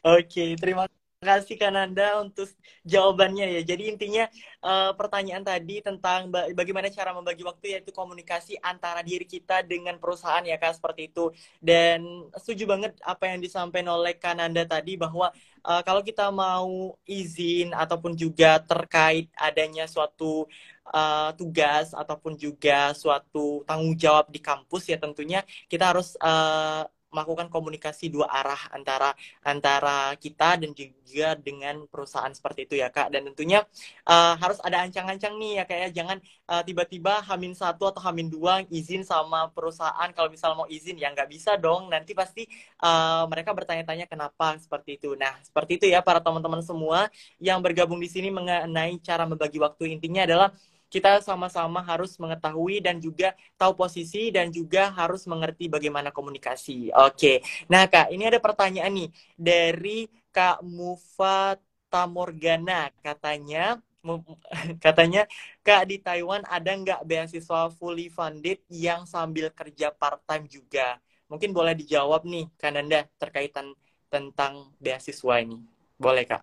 oke okay, terima kasih Kananda untuk jawabannya ya. Jadi intinya uh, pertanyaan tadi tentang bagaimana cara membagi waktu yaitu komunikasi antara diri kita dengan perusahaan ya Kak seperti itu. Dan setuju banget apa yang disampaikan oleh Kananda tadi bahwa uh, kalau kita mau izin ataupun juga terkait adanya suatu uh, tugas ataupun juga suatu tanggung jawab di kampus ya tentunya kita harus uh, melakukan komunikasi dua arah antara antara kita dan juga dengan perusahaan seperti itu ya kak. Dan tentunya uh, harus ada ancang-ancang nih ya kayak ya. jangan uh, tiba-tiba hamin satu atau hamin dua izin sama perusahaan. Kalau misal mau izin ya nggak bisa dong. Nanti pasti uh, mereka bertanya-tanya kenapa seperti itu. Nah seperti itu ya para teman-teman semua yang bergabung di sini mengenai cara membagi waktu. Intinya adalah kita sama-sama harus mengetahui dan juga tahu posisi dan juga harus mengerti bagaimana komunikasi. Oke. Nah, Kak, ini ada pertanyaan nih dari Kak Mufa Tamorgana katanya katanya Kak di Taiwan ada nggak beasiswa fully funded yang sambil kerja part time juga? Mungkin boleh dijawab nih Kananda terkaitan tentang beasiswa ini. Boleh Kak?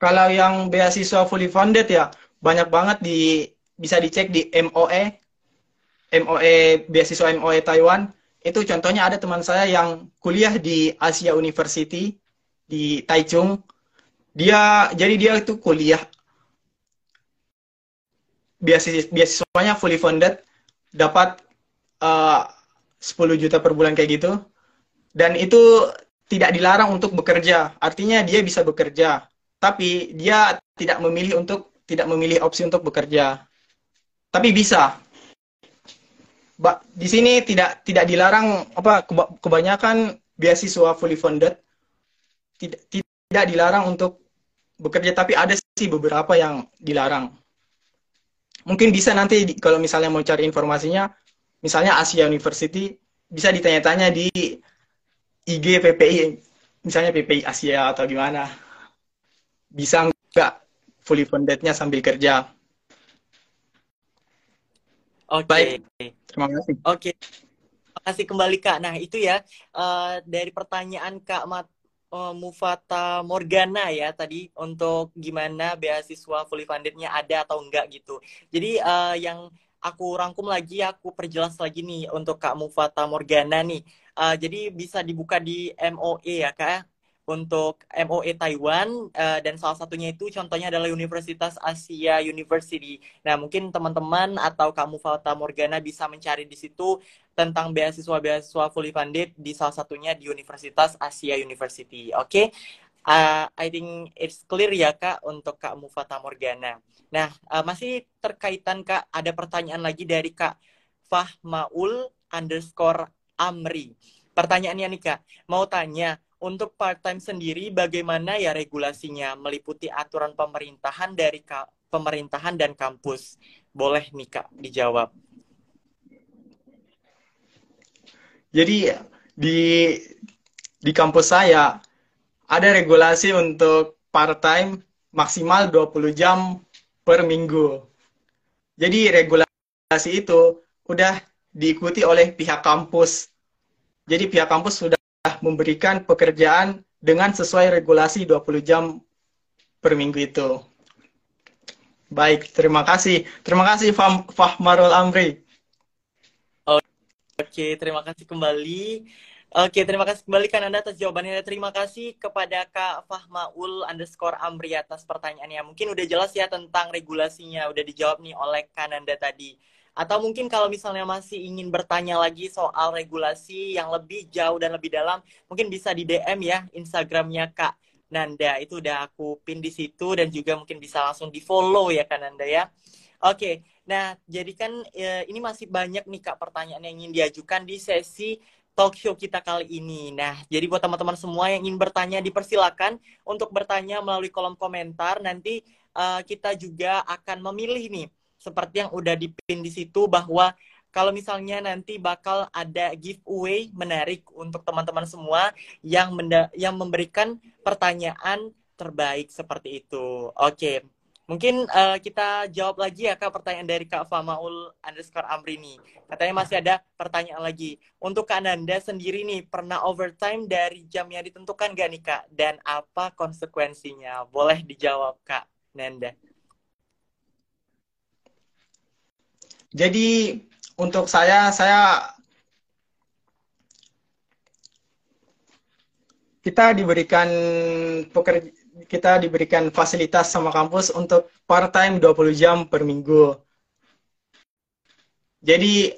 Kalau yang beasiswa fully funded ya, banyak banget di bisa dicek di MOE MOE beasiswa MOE Taiwan. Itu contohnya ada teman saya yang kuliah di Asia University di Taichung. Dia jadi dia itu kuliah. Beasiswa beasiswanya fully funded dapat uh, 10 juta per bulan kayak gitu. Dan itu tidak dilarang untuk bekerja. Artinya dia bisa bekerja, tapi dia tidak memilih untuk tidak memilih opsi untuk bekerja. Tapi bisa. Ba di sini tidak tidak dilarang apa kebanyakan beasiswa fully funded tidak tidak dilarang untuk bekerja, tapi ada sih beberapa yang dilarang. Mungkin bisa nanti kalau misalnya mau cari informasinya, misalnya Asia University bisa ditanya-tanya di IG PPI misalnya PPI Asia atau gimana bisa nggak fully fundednya sambil kerja Oke. Okay. Baik. Terima kasih. Oke. Okay. Terima kasih kembali Kak. Nah, itu ya uh, dari pertanyaan Kak Mat uh, Mufata Morgana ya tadi untuk gimana beasiswa fully fundednya ada atau enggak gitu. Jadi uh, yang aku rangkum lagi, aku perjelas lagi nih untuk Kak Mufata Morgana nih. Uh, jadi bisa dibuka di MOE ya kak untuk MOE Taiwan uh, dan salah satunya itu contohnya adalah Universitas Asia University. Nah mungkin teman-teman atau kamu Fata Morgana bisa mencari di situ tentang beasiswa-beasiswa fully funded di salah satunya di Universitas Asia University. Oke, okay? uh, I think it's clear ya kak untuk kak Mufata Morgana. Nah uh, masih terkaitan kak ada pertanyaan lagi dari kak Fahmaul underscore Amri. Pertanyaannya nih Kak, mau tanya, untuk part-time sendiri bagaimana ya regulasinya meliputi aturan pemerintahan dari ka pemerintahan dan kampus? Boleh nih Kak dijawab. Jadi di di kampus saya ada regulasi untuk part-time maksimal 20 jam per minggu. Jadi regulasi itu udah diikuti oleh pihak kampus. Jadi pihak kampus sudah memberikan pekerjaan dengan sesuai regulasi 20 jam per minggu itu. Baik, terima kasih. Terima kasih Fah Fahmarul Amri. Oke, terima kasih kembali. Oke, terima kasih kembali kan Anda atas jawabannya. Terima kasih kepada Kak Fahmaul underscore Amri atas pertanyaannya. Mungkin udah jelas ya tentang regulasinya, udah dijawab nih oleh Kananda tadi. Atau mungkin kalau misalnya masih ingin bertanya lagi soal regulasi yang lebih jauh dan lebih dalam, mungkin bisa di DM ya Instagramnya Kak Nanda. Itu udah aku pin di situ dan juga mungkin bisa langsung di follow ya Kak Nanda ya. Oke, nah jadi kan e, ini masih banyak nih Kak pertanyaan yang ingin diajukan di sesi talk show kita kali ini. Nah, jadi buat teman-teman semua yang ingin bertanya dipersilakan untuk bertanya melalui kolom komentar. Nanti uh, kita juga akan memilih nih seperti yang udah dipin di situ bahwa kalau misalnya nanti bakal ada giveaway menarik untuk teman-teman semua yang menda yang memberikan pertanyaan terbaik seperti itu. Oke, mungkin uh, kita jawab lagi ya kak pertanyaan dari kak Famaul underscore Amrini. Katanya masih ada pertanyaan lagi. Untuk kak Nanda sendiri nih pernah overtime dari jam yang ditentukan gak nih kak? Dan apa konsekuensinya? Boleh dijawab kak Nanda. Jadi untuk saya, saya kita diberikan pekerja, kita diberikan fasilitas sama kampus untuk part time 20 jam per minggu. Jadi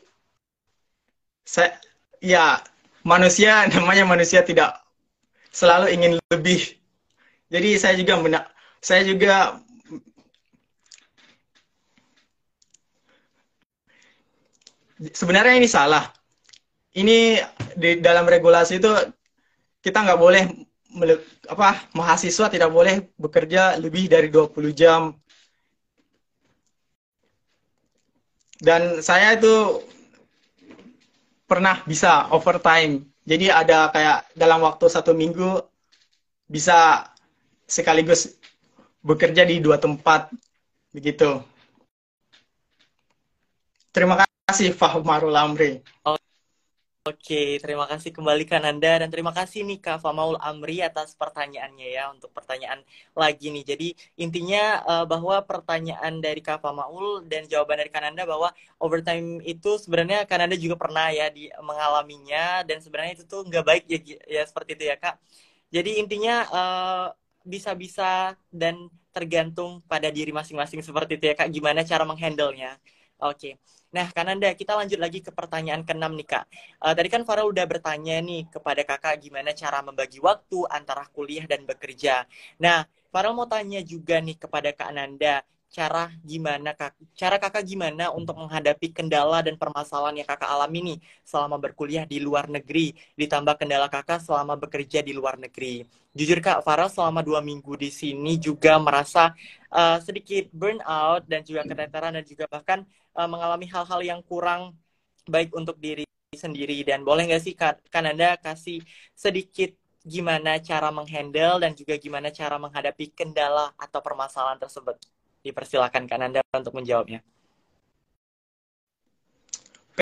saya ya manusia namanya manusia tidak selalu ingin lebih. Jadi saya juga saya juga sebenarnya ini salah. Ini di dalam regulasi itu kita nggak boleh apa mahasiswa tidak boleh bekerja lebih dari 20 jam. Dan saya itu pernah bisa overtime. Jadi ada kayak dalam waktu satu minggu bisa sekaligus bekerja di dua tempat begitu. Terima kasih kasih Fahmarul Amri. Oke, terima kasih kembali kan Anda dan terima kasih nih Kak Famaul Amri atas pertanyaannya ya untuk pertanyaan lagi nih. Jadi intinya uh, bahwa pertanyaan dari Kak Famaul dan jawaban dari Kananda bahwa overtime itu sebenarnya Kananda juga pernah ya di mengalaminya dan sebenarnya itu tuh nggak baik ya, ya seperti itu ya Kak. Jadi intinya uh, bisa-bisa dan tergantung pada diri masing-masing seperti itu ya Kak gimana cara menghandle-nya. Oke. Nah, Kananda, kita lanjut lagi ke pertanyaan keenam nih, Kak. Uh, tadi kan Farel udah bertanya nih kepada Kakak gimana cara membagi waktu antara kuliah dan bekerja. Nah, Farel mau tanya juga nih kepada Kak Nanda, cara gimana kak cara kakak gimana untuk menghadapi kendala dan permasalahan yang kakak alami nih selama berkuliah di luar negeri ditambah kendala kakak selama bekerja di luar negeri jujur kak Farel selama dua minggu di sini juga merasa uh, sedikit burnout dan juga keteteran dan juga bahkan uh, mengalami hal-hal yang kurang baik untuk diri sendiri dan boleh nggak sih kak Kananda kasih sedikit gimana cara menghandle dan juga gimana cara menghadapi kendala atau permasalahan tersebut Dipersilakan kan Anda untuk menjawabnya.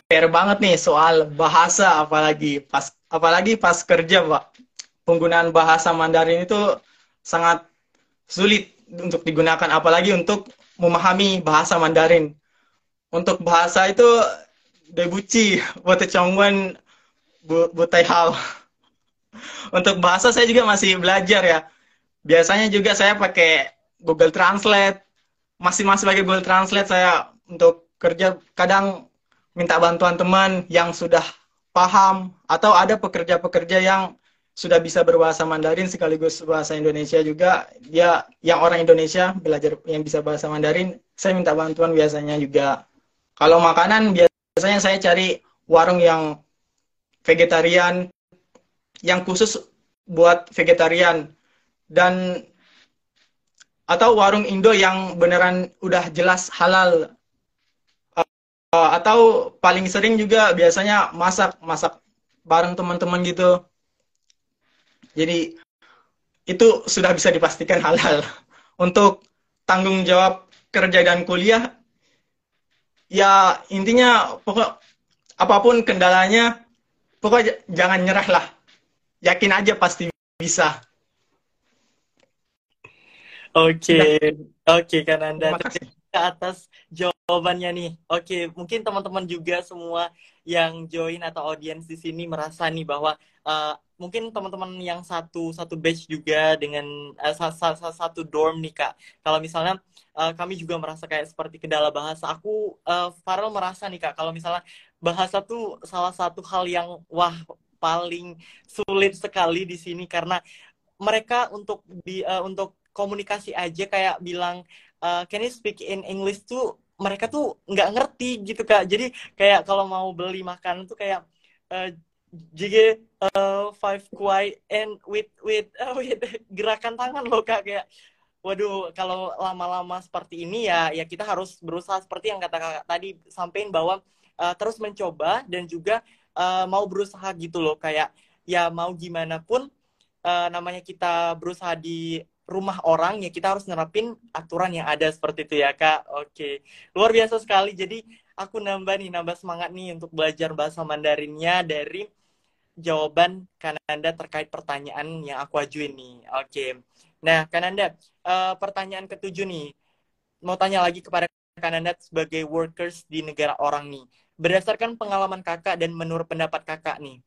PR banget nih soal bahasa apalagi pas apalagi pas kerja, Pak. Penggunaan bahasa Mandarin itu sangat sulit untuk digunakan apalagi untuk memahami bahasa Mandarin. Untuk bahasa itu debuci, buat congwen, butai hal. Untuk bahasa saya juga masih belajar ya. Biasanya juga saya pakai Google Translate masih masih pakai Google Translate saya untuk kerja kadang minta bantuan teman yang sudah paham atau ada pekerja-pekerja yang sudah bisa berbahasa Mandarin sekaligus bahasa Indonesia juga dia yang orang Indonesia belajar yang bisa bahasa Mandarin saya minta bantuan biasanya juga kalau makanan biasanya saya cari warung yang vegetarian yang khusus buat vegetarian. Dan atau warung Indo yang beneran udah jelas halal. Uh, atau paling sering juga biasanya masak masak bareng teman-teman gitu. Jadi itu sudah bisa dipastikan halal. Untuk tanggung jawab kerja dan kuliah ya intinya pokok apa pun kendalanya pokok jangan nyerah lah. Yakin aja pasti bisa. Oke, oke kan Anda ke atas jawabannya nih. Oke, mungkin teman-teman juga semua yang join atau audiens di sini merasa nih bahwa uh, mungkin teman-teman yang satu satu batch juga dengan uh, satu, dorm nih kak. Kalau misalnya uh, kami juga merasa kayak seperti kendala bahasa. Aku uh, Farel merasa nih kak, kalau misalnya bahasa tuh salah satu hal yang wah paling sulit sekali di sini karena mereka untuk di uh, untuk komunikasi aja kayak bilang uh, can you speak in English tuh mereka tuh nggak ngerti gitu kak jadi kayak kalau mau beli makan tuh kayak uh, jige uh, five kuai and with with uh, with gerakan tangan loh kak kayak waduh kalau lama-lama seperti ini ya ya kita harus berusaha seperti yang kata kakak tadi sampaikan bahwa uh, terus mencoba dan juga uh, mau berusaha gitu loh kayak ya mau gimana pun uh, namanya kita berusaha di rumah orang ya kita harus nerapin aturan yang ada seperti itu ya kak. Oke luar biasa sekali. Jadi aku nambah nih nambah semangat nih untuk belajar bahasa Mandarinnya dari jawaban Kananda terkait pertanyaan yang aku ajuin nih oke nah Kananda uh, pertanyaan ketujuh nih mau tanya lagi kepada Kananda sebagai workers di negara orang nih berdasarkan pengalaman kakak dan menurut pendapat kakak nih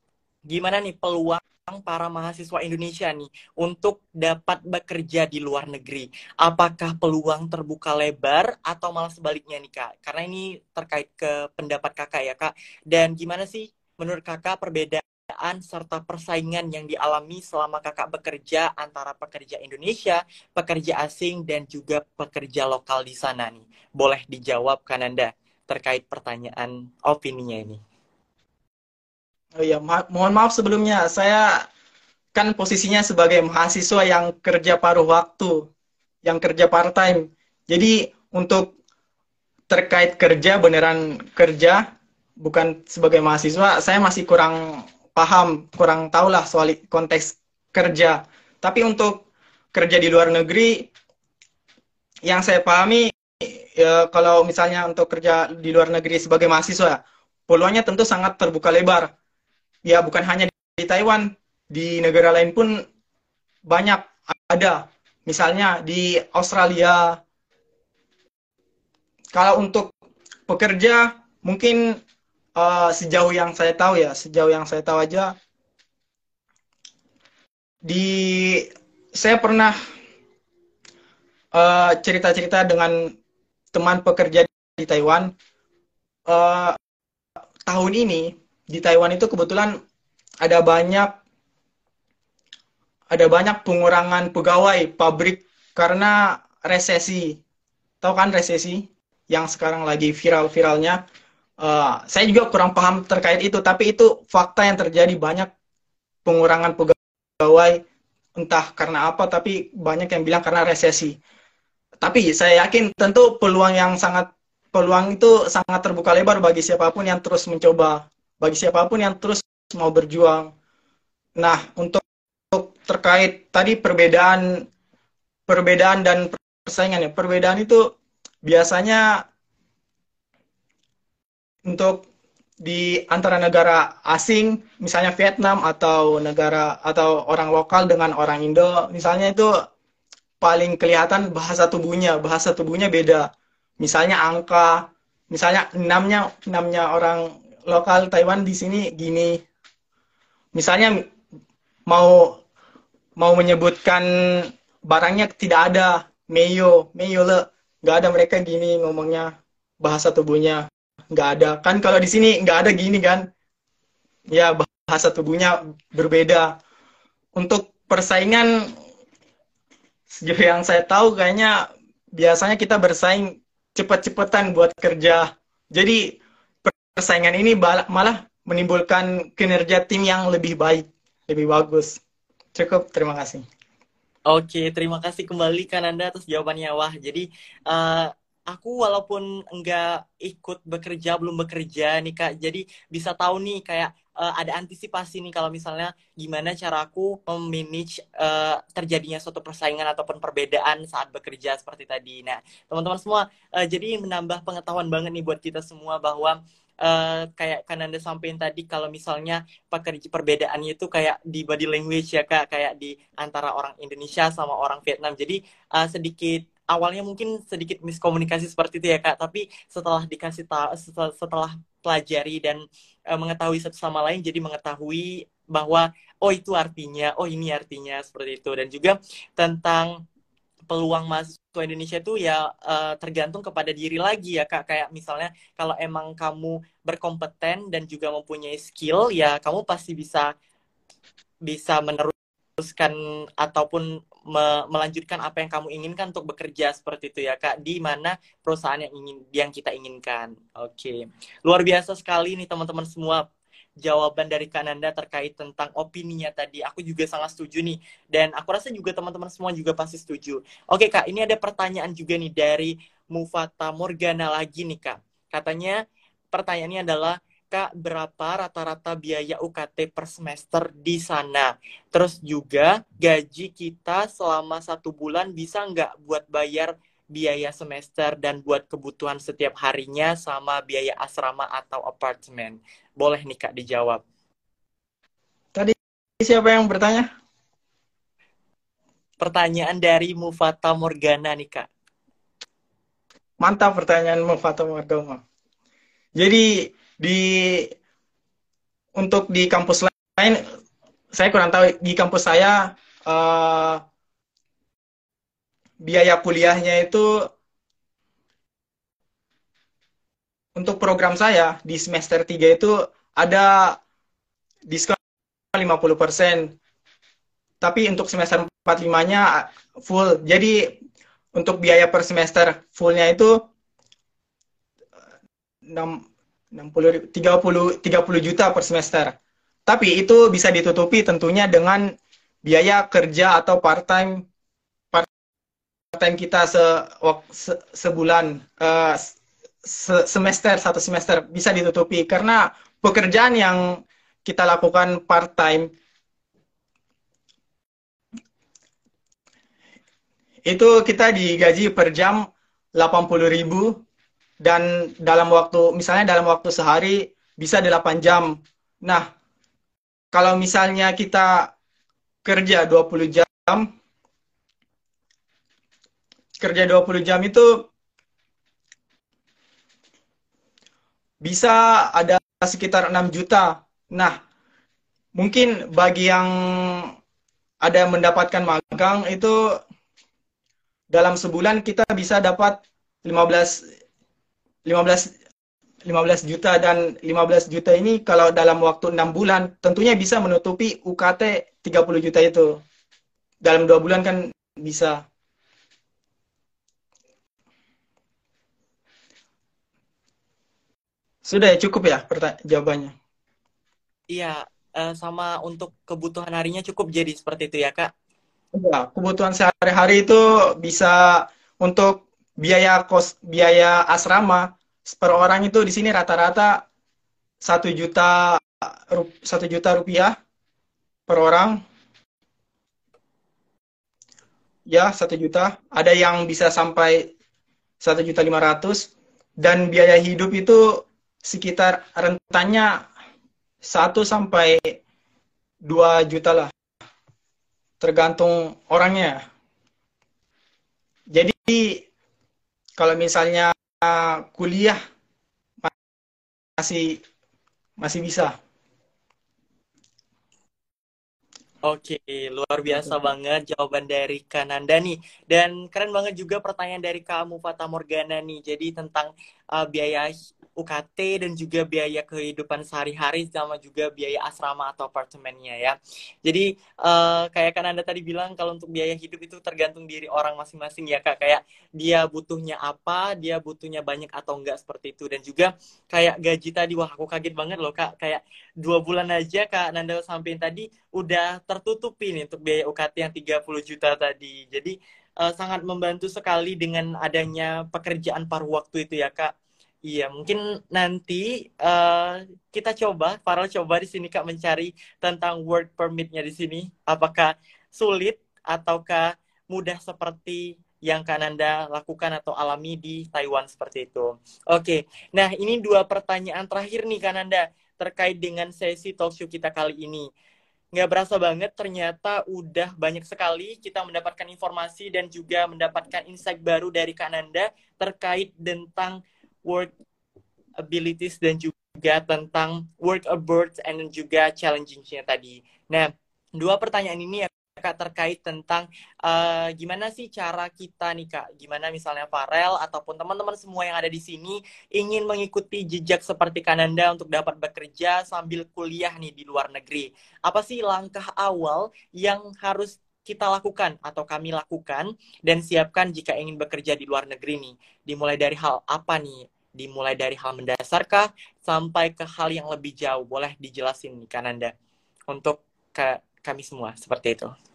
gimana nih peluang para mahasiswa Indonesia nih untuk dapat bekerja di luar negeri? Apakah peluang terbuka lebar atau malah sebaliknya nih Kak? Karena ini terkait ke pendapat Kakak ya Kak. Dan gimana sih menurut Kakak perbedaan serta persaingan yang dialami selama Kakak bekerja antara pekerja Indonesia, pekerja asing dan juga pekerja lokal di sana nih? Boleh dijawab Kananda terkait pertanyaan opininya ini. Oh iya, ma mohon maaf sebelumnya. Saya kan posisinya sebagai mahasiswa yang kerja paruh waktu, yang kerja part time. Jadi untuk terkait kerja beneran kerja bukan sebagai mahasiswa, saya masih kurang paham, kurang tahu lah soal konteks kerja. Tapi untuk kerja di luar negeri yang saya pahami ya, kalau misalnya untuk kerja di luar negeri sebagai mahasiswa, peluangnya tentu sangat terbuka lebar ya bukan hanya di Taiwan, di negara lain pun banyak ada. Misalnya di Australia. Kalau untuk pekerja mungkin uh, sejauh yang saya tahu ya, sejauh yang saya tahu aja di saya pernah eh, cerita-cerita dengan teman pekerja di Taiwan uh, tahun ini di Taiwan itu kebetulan ada banyak ada banyak pengurangan pegawai pabrik karena resesi. Tahu kan resesi yang sekarang lagi viral-viralnya? Uh, saya juga kurang paham terkait itu, tapi itu fakta yang terjadi banyak pengurangan pegawai entah karena apa, tapi banyak yang bilang karena resesi. Tapi saya yakin tentu peluang yang sangat peluang itu sangat terbuka lebar bagi siapa pun yang terus mencoba, bagi siapa pun yang terus mau berjuang. Nah, untuk terkait tadi perbedaan perbedaan dan persaingan ya. Perbedaan itu biasanya untuk di antara negara asing, misalnya Vietnam atau negara atau orang lokal dengan orang Indo, misalnya itu paling kelihatan bahasa tubuhnya, bahasa tubuhnya beda. Misalnya angka, misalnya enamnya enamnya orang lokal Taiwan di sini gini. Misalnya mau mau menyebutkan barangnya tidak ada meyo meyo le nggak ada mereka gini ngomongnya bahasa tubuhnya nggak ada. Kan kalau di sini nggak ada gini kan. Ya bahasa tubuhnya berbeda. Untuk persaingan sejauh yang saya tahu kayaknya biasanya kita bersaing cepet-cepetan buat kerja. Jadi persaingan ini malah menimbulkan kinerja tim yang lebih baik lebih bagus. Cukup. Terima kasih. Oke, terima kasih kembali Kananda atas jawabannya. Wah, jadi uh, aku walaupun enggak ikut bekerja, belum bekerja nih Kak, jadi bisa tahu nih kayak uh, ada antisipasi nih kalau misalnya gimana cara aku memanage uh, terjadinya suatu persaingan ataupun perbedaan saat bekerja seperti tadi. Nah, teman-teman semua, uh, jadi menambah pengetahuan banget nih buat kita semua bahwa uh, kayak kan anda sampaikan tadi kalau misalnya pekerja perbedaannya itu kayak di body language ya kak. Kayak di antara orang Indonesia sama orang Vietnam. Jadi uh, sedikit awalnya mungkin sedikit miskomunikasi seperti itu ya kak. Tapi setelah dikasih tahu setelah, pelajari dan uh, mengetahui satu sama lain jadi mengetahui bahwa oh itu artinya oh ini artinya seperti itu. Dan juga tentang peluang mahasiswa Indonesia itu ya uh, tergantung kepada diri lagi ya kak. Kayak misalnya kalau emang kamu berkompeten dan juga mempunyai skill ya kamu pasti bisa bisa meneruskan ataupun me melanjutkan apa yang kamu inginkan untuk bekerja seperti itu ya kak di mana perusahaan yang ingin yang kita inginkan oke okay. luar biasa sekali nih teman-teman semua jawaban dari Kananda terkait tentang opininya tadi. Aku juga sangat setuju nih. Dan aku rasa juga teman-teman semua juga pasti setuju. Oke Kak, ini ada pertanyaan juga nih dari Mufata Morgana lagi nih Kak. Katanya pertanyaannya adalah Kak, berapa rata-rata biaya UKT per semester di sana? Terus juga gaji kita selama satu bulan bisa nggak buat bayar biaya semester dan buat kebutuhan setiap harinya sama biaya asrama atau apartemen? Boleh nih Kak dijawab. Tadi siapa yang bertanya? Pertanyaan dari Mufata Morgana nih Kak. Mantap pertanyaan Mufata Morgana. Jadi di untuk di kampus lain saya kurang tahu di kampus saya uh, biaya kuliahnya itu untuk program saya di semester 3 itu ada diskon 50%. Tapi untuk semester 4 5-nya full. Jadi untuk biaya per semester fullnya itu 6 60 30 30 juta per semester. Tapi itu bisa ditutupi tentunya dengan biaya kerja atau part time time kita se, se sebulan uh, se semester satu semester bisa ditutupi karena pekerjaan yang kita lakukan part time itu kita digaji per jam 80.000 dan dalam waktu misalnya dalam waktu sehari bisa 8 jam. Nah, kalau misalnya kita kerja 20 jam kerja 20 jam itu bisa ada sekitar 6 juta. Nah, mungkin bagi yang ada yang mendapatkan magang itu dalam sebulan kita bisa dapat 15 15 15 juta dan 15 juta ini kalau dalam waktu enam bulan tentunya bisa menutupi UKT 30 juta itu. Dalam dua bulan kan bisa. Sudah ya cukup ya jawabannya. Iya, uh, sama untuk kebutuhan harinya cukup jadi seperti itu ya kak? Ya, kebutuhan sehari-hari itu bisa untuk biaya kos biaya asrama per orang itu di sini rata-rata satu juta satu juta rupiah per orang. Ya satu juta. Ada yang bisa sampai satu juta lima ratus. Dan biaya hidup itu sekitar rentannya satu sampai dua juta lah. Tergantung orangnya. Jadi kalau misalnya kuliah masih masih bisa. Oke, luar biasa banget jawaban dari Kananda nih. Dan keren banget juga pertanyaan dari kamu Fata Morgana nih. Jadi tentang uh, biaya UKT dan juga biaya kehidupan sehari-hari sama juga biaya asrama atau apartemennya ya. Jadi uh, kayak kan Anda tadi bilang kalau untuk biaya hidup itu tergantung diri orang masing-masing ya Kak. Kayak dia butuhnya apa, dia butuhnya banyak atau enggak seperti itu. Dan juga kayak gaji tadi, wah aku kaget banget loh Kak. Kayak dua bulan aja Kak Nanda sampein tadi udah tertutupi nih untuk biaya UKT yang 30 juta tadi. Jadi uh, sangat membantu sekali dengan adanya pekerjaan paruh waktu itu ya Kak Iya, mungkin nanti uh, kita coba, Farel coba di sini Kak mencari tentang work permitnya di sini. Apakah sulit ataukah mudah seperti yang Kak Nanda lakukan atau alami di Taiwan seperti itu. Oke, nah ini dua pertanyaan terakhir nih Kak Nanda terkait dengan sesi talk show kita kali ini. Nggak berasa banget, ternyata udah banyak sekali kita mendapatkan informasi dan juga mendapatkan insight baru dari Kak Nanda terkait tentang work abilities dan juga tentang work abroad and juga challenging-nya tadi. Nah, dua pertanyaan ini ya Kak terkait tentang uh, gimana sih cara kita nih Kak, gimana misalnya Farel ataupun teman-teman semua yang ada di sini ingin mengikuti jejak seperti Kananda untuk dapat bekerja sambil kuliah nih di luar negeri. Apa sih langkah awal yang harus kita lakukan atau kami lakukan dan siapkan jika ingin bekerja di luar negeri nih? Dimulai dari hal apa nih? Dimulai dari hal mendasarkah sampai ke hal yang lebih jauh? Boleh dijelasin nih Kananda untuk ke kami semua seperti itu.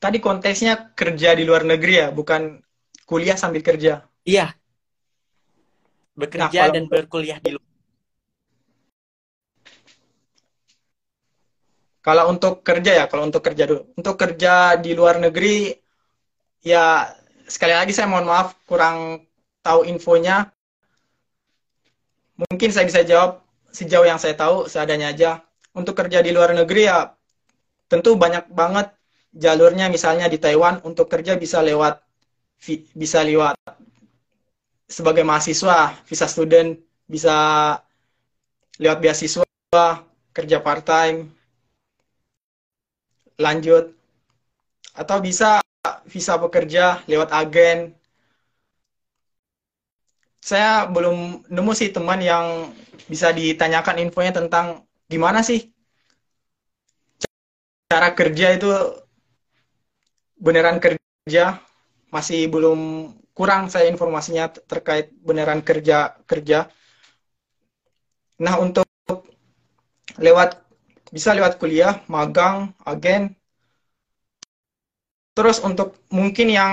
Tadi konteksnya kerja di luar negeri ya, bukan kuliah sambil kerja. Iya. Bekerja nah, dan berkuliah di luar Kalau untuk kerja ya, kalau untuk kerja dulu. Untuk kerja di luar negeri, ya sekali lagi saya mohon maaf kurang tahu infonya. Mungkin saya bisa jawab sejauh yang saya tahu, seadanya aja. Untuk kerja di luar negeri ya tentu banyak banget jalurnya. Misalnya di Taiwan untuk kerja bisa lewat bisa lewat sebagai mahasiswa, visa student, bisa lewat beasiswa, kerja part time, lanjut atau bisa visa pekerja lewat agen. Saya belum nemu sih teman yang bisa ditanyakan infonya tentang gimana sih cara kerja itu beneran kerja masih belum kurang saya informasinya terkait beneran kerja kerja. Nah untuk lewat bisa lewat kuliah, magang, agen. Terus untuk mungkin yang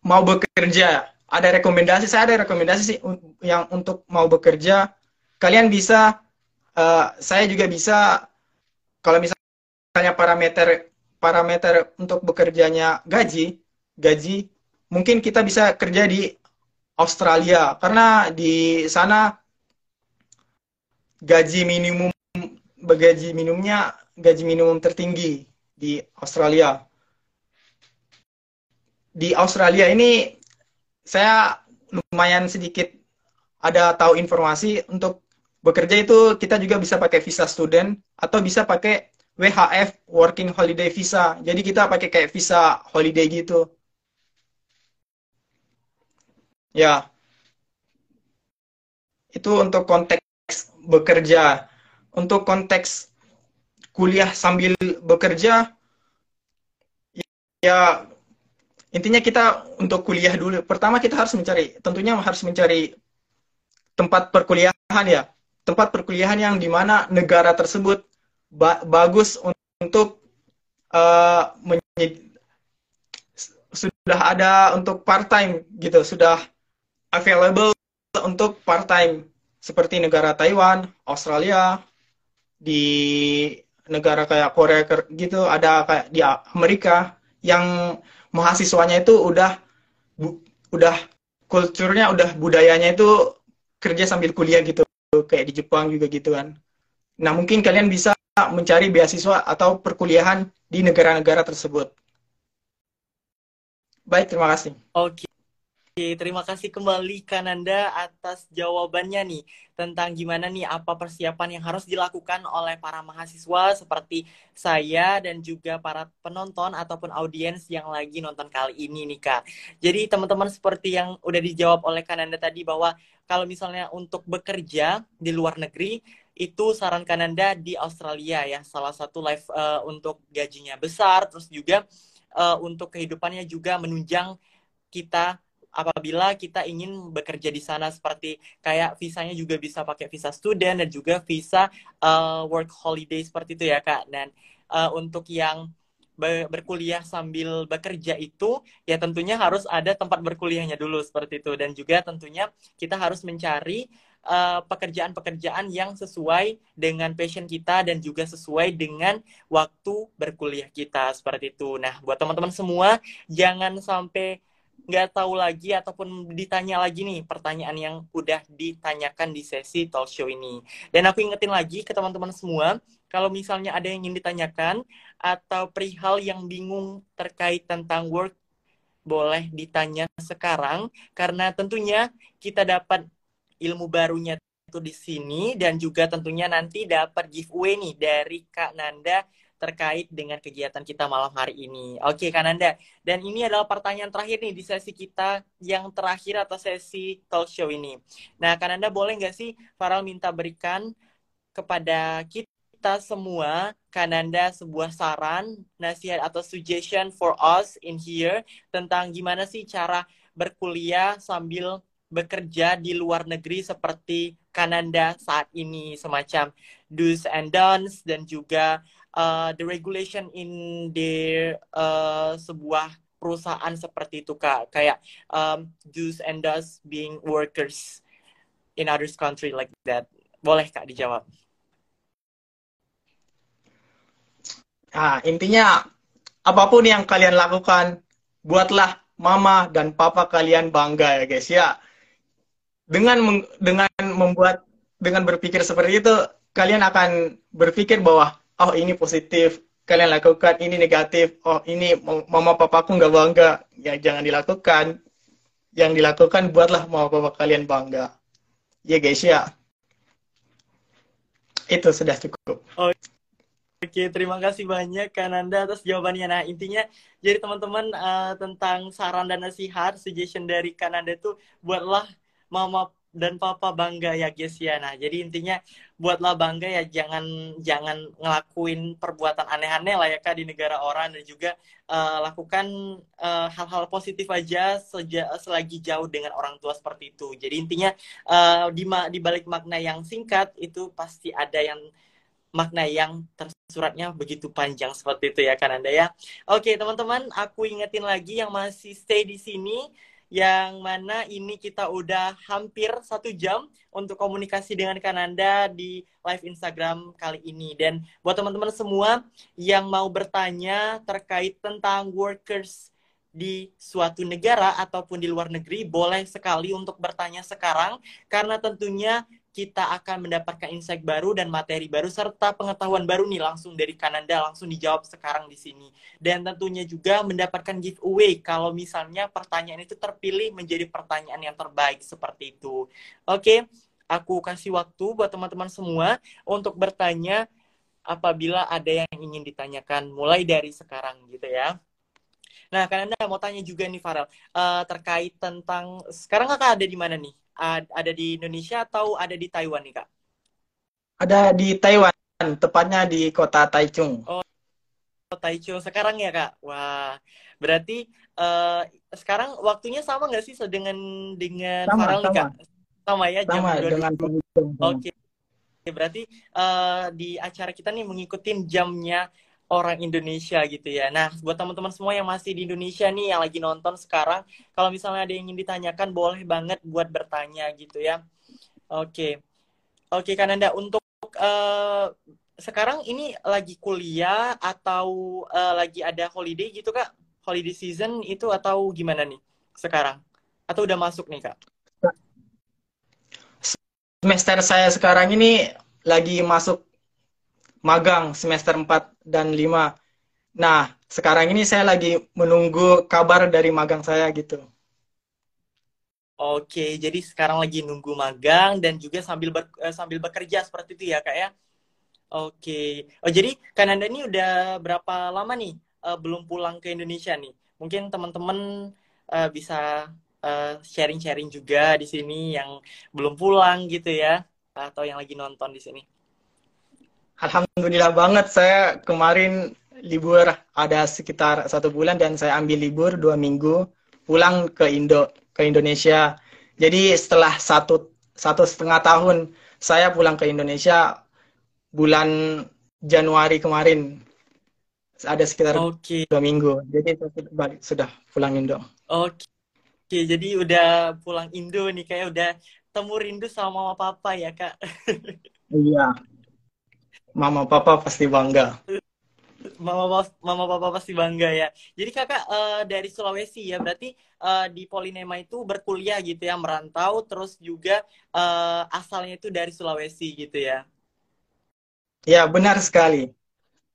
mau bekerja, ada rekomendasi, saya ada rekomendasi sih yang untuk mau bekerja, kalian bisa, uh, saya juga bisa, kalau misalnya parameter parameter untuk bekerjanya gaji, gaji, mungkin kita bisa kerja di Australia karena di sana gaji minimum gaji minimumnya gaji minimum tertinggi di Australia. Di Australia ini saya lumayan sedikit ada tahu informasi untuk bekerja itu kita juga bisa pakai visa student atau bisa pakai WHF working holiday visa. Jadi kita pakai kayak visa holiday gitu. Ya, itu untuk konteks bekerja. Untuk konteks kuliah sambil bekerja, ya intinya kita untuk kuliah dulu. Pertama kita harus mencari, tentunya harus mencari tempat perkuliahan ya, tempat perkuliahan yang di mana negara tersebut ba bagus untuk uh, sudah ada untuk part time gitu, sudah available untuk part time seperti negara Taiwan, Australia, di negara kayak Korea gitu, ada kayak di Amerika yang mahasiswanya itu udah bu, udah kulturnya udah budayanya itu kerja sambil kuliah gitu kayak di Jepang juga gitu kan. Nah, mungkin kalian bisa mencari beasiswa atau perkuliahan di negara-negara tersebut. Baik, terima kasih. Oke. Oke, terima kasih kembali Kananda atas jawabannya nih tentang gimana nih apa persiapan yang harus dilakukan oleh para mahasiswa seperti saya dan juga para penonton ataupun audiens yang lagi nonton kali ini nih Kak. Jadi teman-teman seperti yang udah dijawab oleh Kananda tadi bahwa kalau misalnya untuk bekerja di luar negeri itu saran Kananda di Australia ya salah satu live uh, untuk gajinya besar terus juga uh, untuk kehidupannya juga menunjang kita apabila kita ingin bekerja di sana. Seperti kayak visanya juga bisa pakai visa student dan juga visa uh, work holiday seperti itu ya kak. Dan uh, untuk yang berkuliah sambil bekerja itu ya tentunya harus ada tempat berkuliahnya dulu seperti itu. Dan juga tentunya kita harus mencari uh, pekerjaan-pekerjaan uh, yang sesuai dengan passion kita dan juga sesuai dengan waktu berkuliah kita seperti itu. Nah, buat teman-teman semua jangan sampai nggak tahu lagi ataupun ditanya lagi nih pertanyaan yang udah ditanyakan di sesi talk show ini. Dan aku ingetin lagi ke teman-teman semua, kalau misalnya ada yang ingin ditanyakan atau perihal yang bingung terkait tentang work, boleh ditanya sekarang karena tentunya kita dapat ilmu barunya itu di sini dan juga tentunya nanti dapat giveaway nih dari Kak Nanda terkait dengan kegiatan kita malam hari ini. Oke, Kananda. Dan ini adalah pertanyaan terakhir nih di sesi kita yang terakhir atau sesi talk show ini. Nah, Kananda boleh nggak sih Farel minta berikan kepada kita semua, Kananda sebuah saran, nasihat atau suggestion for us in here tentang gimana sih cara berkuliah sambil bekerja di luar negeri seperti Kananda saat ini semacam do's and don'ts dan juga uh, the regulation in the uh, sebuah perusahaan seperti itu kak. Kayak um, do's and does being workers in others country like that. Boleh kak dijawab? Nah, intinya apa pun yang kalian lakukan, buatlah mama dan papa kalian bangga ya guys ya. Dengan dengan membuat dengan berpikir seperti itu, kalian akan berpikir bahwa oh ini positif kalian lakukan ini negatif oh ini mama papaku nggak bangga ya jangan dilakukan yang dilakukan buatlah mama papa kalian bangga ya guys ya itu sudah cukup. Oke, terima kasih banyak Kananda atas jawabannya. Nah, intinya jadi teman-teman uh, tentang saran dan nasihat, suggestion dari Kananda itu buatlah mama dan papa bangga ya guys ya. Jadi intinya buatlah bangga ya jangan jangan ngelakuin perbuatan aneh-aneh lah ya Kak di negara orang dan juga uh, lakukan eh, hal-hal uh, positif aja seja, selagi jauh dengan orang tua seperti itu. Jadi intinya uh, di di balik makna yang singkat itu pasti ada yang makna yang tersuratnya begitu panjang seperti itu ya kan Anda ya. Oke, teman-teman, aku ingetin lagi yang masih stay di sini yang mana ini kita udah hampir satu jam untuk komunikasi dengan Kananda di live Instagram kali ini. Dan buat teman-teman semua yang mau bertanya terkait tentang workers di suatu negara ataupun di luar negeri, boleh sekali untuk bertanya sekarang, karena tentunya kita akan mendapatkan insight baru dan materi baru serta pengetahuan baru nih langsung dari Kananda langsung dijawab sekarang di sini dan tentunya juga mendapatkan giveaway kalau misalnya pertanyaan itu terpilih menjadi pertanyaan yang terbaik seperti itu. Oke, aku kasih waktu buat teman-teman semua untuk bertanya apabila ada yang ingin ditanyakan mulai dari sekarang gitu ya. Nah, karena mau tanya juga nih Farel, uh, terkait tentang sekarang kakak ada di mana nih? Ada di Indonesia atau ada di Taiwan nih kak? Ada di Taiwan, tepatnya di kota Taichung. Oh, Taichung sekarang ya kak? Wah, berarti uh, sekarang waktunya sama nggak sih dengan dengan sama, Farel nih kak? Sama ya sama, jam dengan Oke. Okay. Berarti uh, di acara kita nih mengikuti jamnya orang Indonesia gitu ya. Nah, buat teman-teman semua yang masih di Indonesia nih yang lagi nonton sekarang, kalau misalnya ada yang ingin ditanyakan boleh banget buat bertanya gitu ya. Oke. Oke, Kananda untuk uh, sekarang ini lagi kuliah atau uh, lagi ada holiday gitu Kak? Holiday season itu atau gimana nih sekarang? Atau udah masuk nih Kak? Semester saya sekarang ini lagi masuk magang semester 4 dan 5. Nah, sekarang ini saya lagi menunggu kabar dari magang saya gitu. Oke, jadi sekarang lagi nunggu magang dan juga sambil ber, eh, sambil bekerja seperti itu ya, Kak ya. Oke. Oh, jadi Kananda ini udah berapa lama nih uh, belum pulang ke Indonesia nih? Mungkin teman-teman uh, bisa sharing-sharing uh, juga di sini yang belum pulang gitu ya atau yang lagi nonton di sini. Alhamdulillah banget saya kemarin libur ada sekitar satu bulan dan saya ambil libur dua minggu pulang ke Indo ke Indonesia. Jadi setelah satu satu setengah tahun saya pulang ke Indonesia bulan Januari kemarin ada sekitar okay. dua minggu. Jadi saya balik, sudah pulang Indo. Oke, okay. jadi udah pulang Indo nih kayak udah temu rindu sama mama papa ya kak. Iya, Mama papa pasti bangga. Mama mama papa pasti bangga ya. Jadi kakak uh, dari Sulawesi ya, berarti uh, di Polinema itu berkuliah gitu ya, merantau, terus juga uh, asalnya itu dari Sulawesi gitu ya. Ya benar sekali.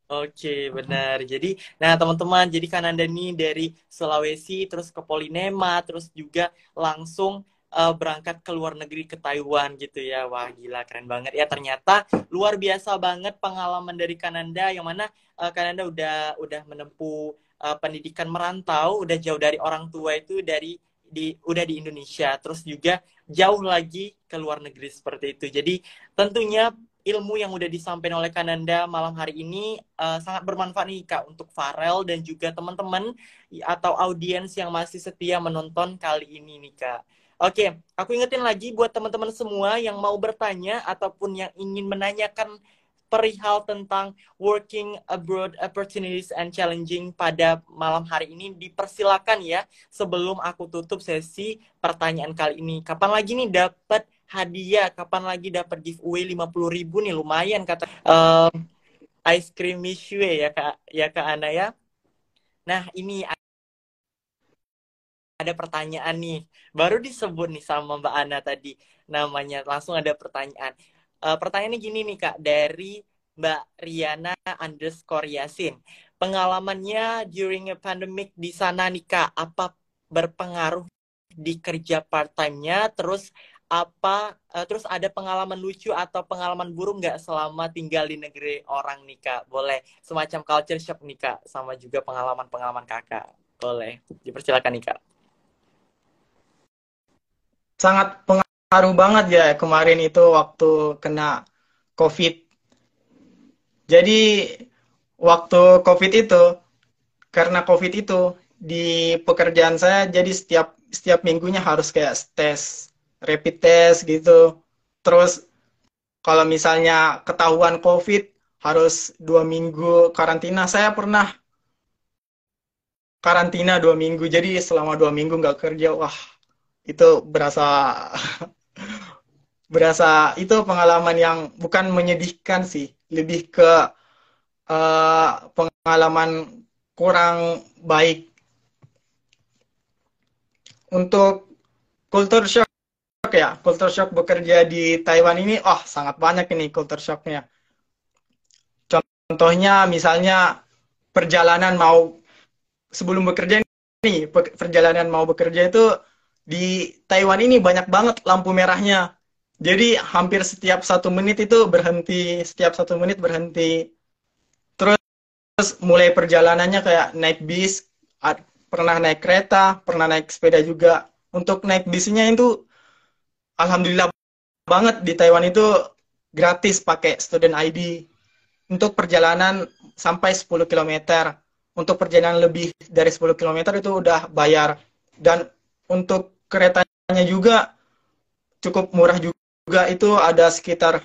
Oke, benar. Jadi, nah teman-teman, jadi kan Anda nih dari Sulawesi, terus ke Polinema, terus juga langsung uh, berangkat ke luar negeri ke Taiwan gitu ya. Wah gila keren banget ya ternyata luar biasa banget pengalaman dari Kananda yang mana uh, Kananda udah udah menempuh uh, pendidikan merantau, udah jauh dari orang tua itu dari di udah di Indonesia, terus juga jauh lagi ke luar negeri seperti itu. Jadi tentunya ilmu yang udah disampaikan oleh Kananda malam hari ini uh, sangat bermanfaat nih Kak untuk Farel dan juga teman-teman atau audiens yang masih setia menonton kali ini nih Kak. Oke, aku ingetin lagi buat teman-teman semua yang mau bertanya ataupun yang ingin menanyakan perihal tentang working abroad opportunities and challenging pada malam hari ini dipersilakan ya sebelum aku tutup sesi pertanyaan kali ini. Kapan lagi nih dapat hadiah? Kapan lagi dapat giveaway 50 ribu nih lumayan kata uh, ice cream mishue ya kak ya kak Ana ya. Nah ini ada pertanyaan nih. Baru disebut nih sama Mbak Ana tadi namanya. Langsung ada pertanyaan. Uh, pertanyaannya gini nih Kak, dari Mbak Riana underscore Yasin. Pengalamannya during a pandemic di sana nih Kak, apa berpengaruh di kerja part-time-nya? Terus apa uh, terus ada pengalaman lucu atau pengalaman buruk nggak selama tinggal di negeri orang nih kak boleh semacam culture shock nih kak sama juga pengalaman pengalaman kakak boleh dipersilakan nih kak sangat pengaruh banget ya kemarin itu waktu kena COVID. Jadi waktu COVID itu karena COVID itu di pekerjaan saya jadi setiap setiap minggunya harus kayak tes rapid test gitu. Terus kalau misalnya ketahuan COVID harus dua minggu karantina. Saya pernah karantina dua minggu. Jadi selama dua minggu nggak kerja, wah itu berasa berasa itu pengalaman yang bukan menyedihkan sih. Lebih ke uh, pengalaman kurang baik. Untuk kultur shock ya kultur shock bekerja di Taiwan ini oh sangat banyak ini kultur shocknya. Contohnya misalnya perjalanan mau sebelum bekerja nih perjalanan mau bekerja itu di Taiwan ini banyak banget lampu merahnya. Jadi hampir setiap satu menit itu berhenti, setiap satu menit berhenti. Terus, mulai perjalanannya kayak naik bis, pernah naik kereta, pernah naik sepeda juga. Untuk naik bisnya itu alhamdulillah banget di Taiwan itu gratis pakai student ID. Untuk perjalanan sampai 10 km. Untuk perjalanan lebih dari 10 km itu udah bayar. Dan untuk keretanya juga cukup murah juga. Itu ada sekitar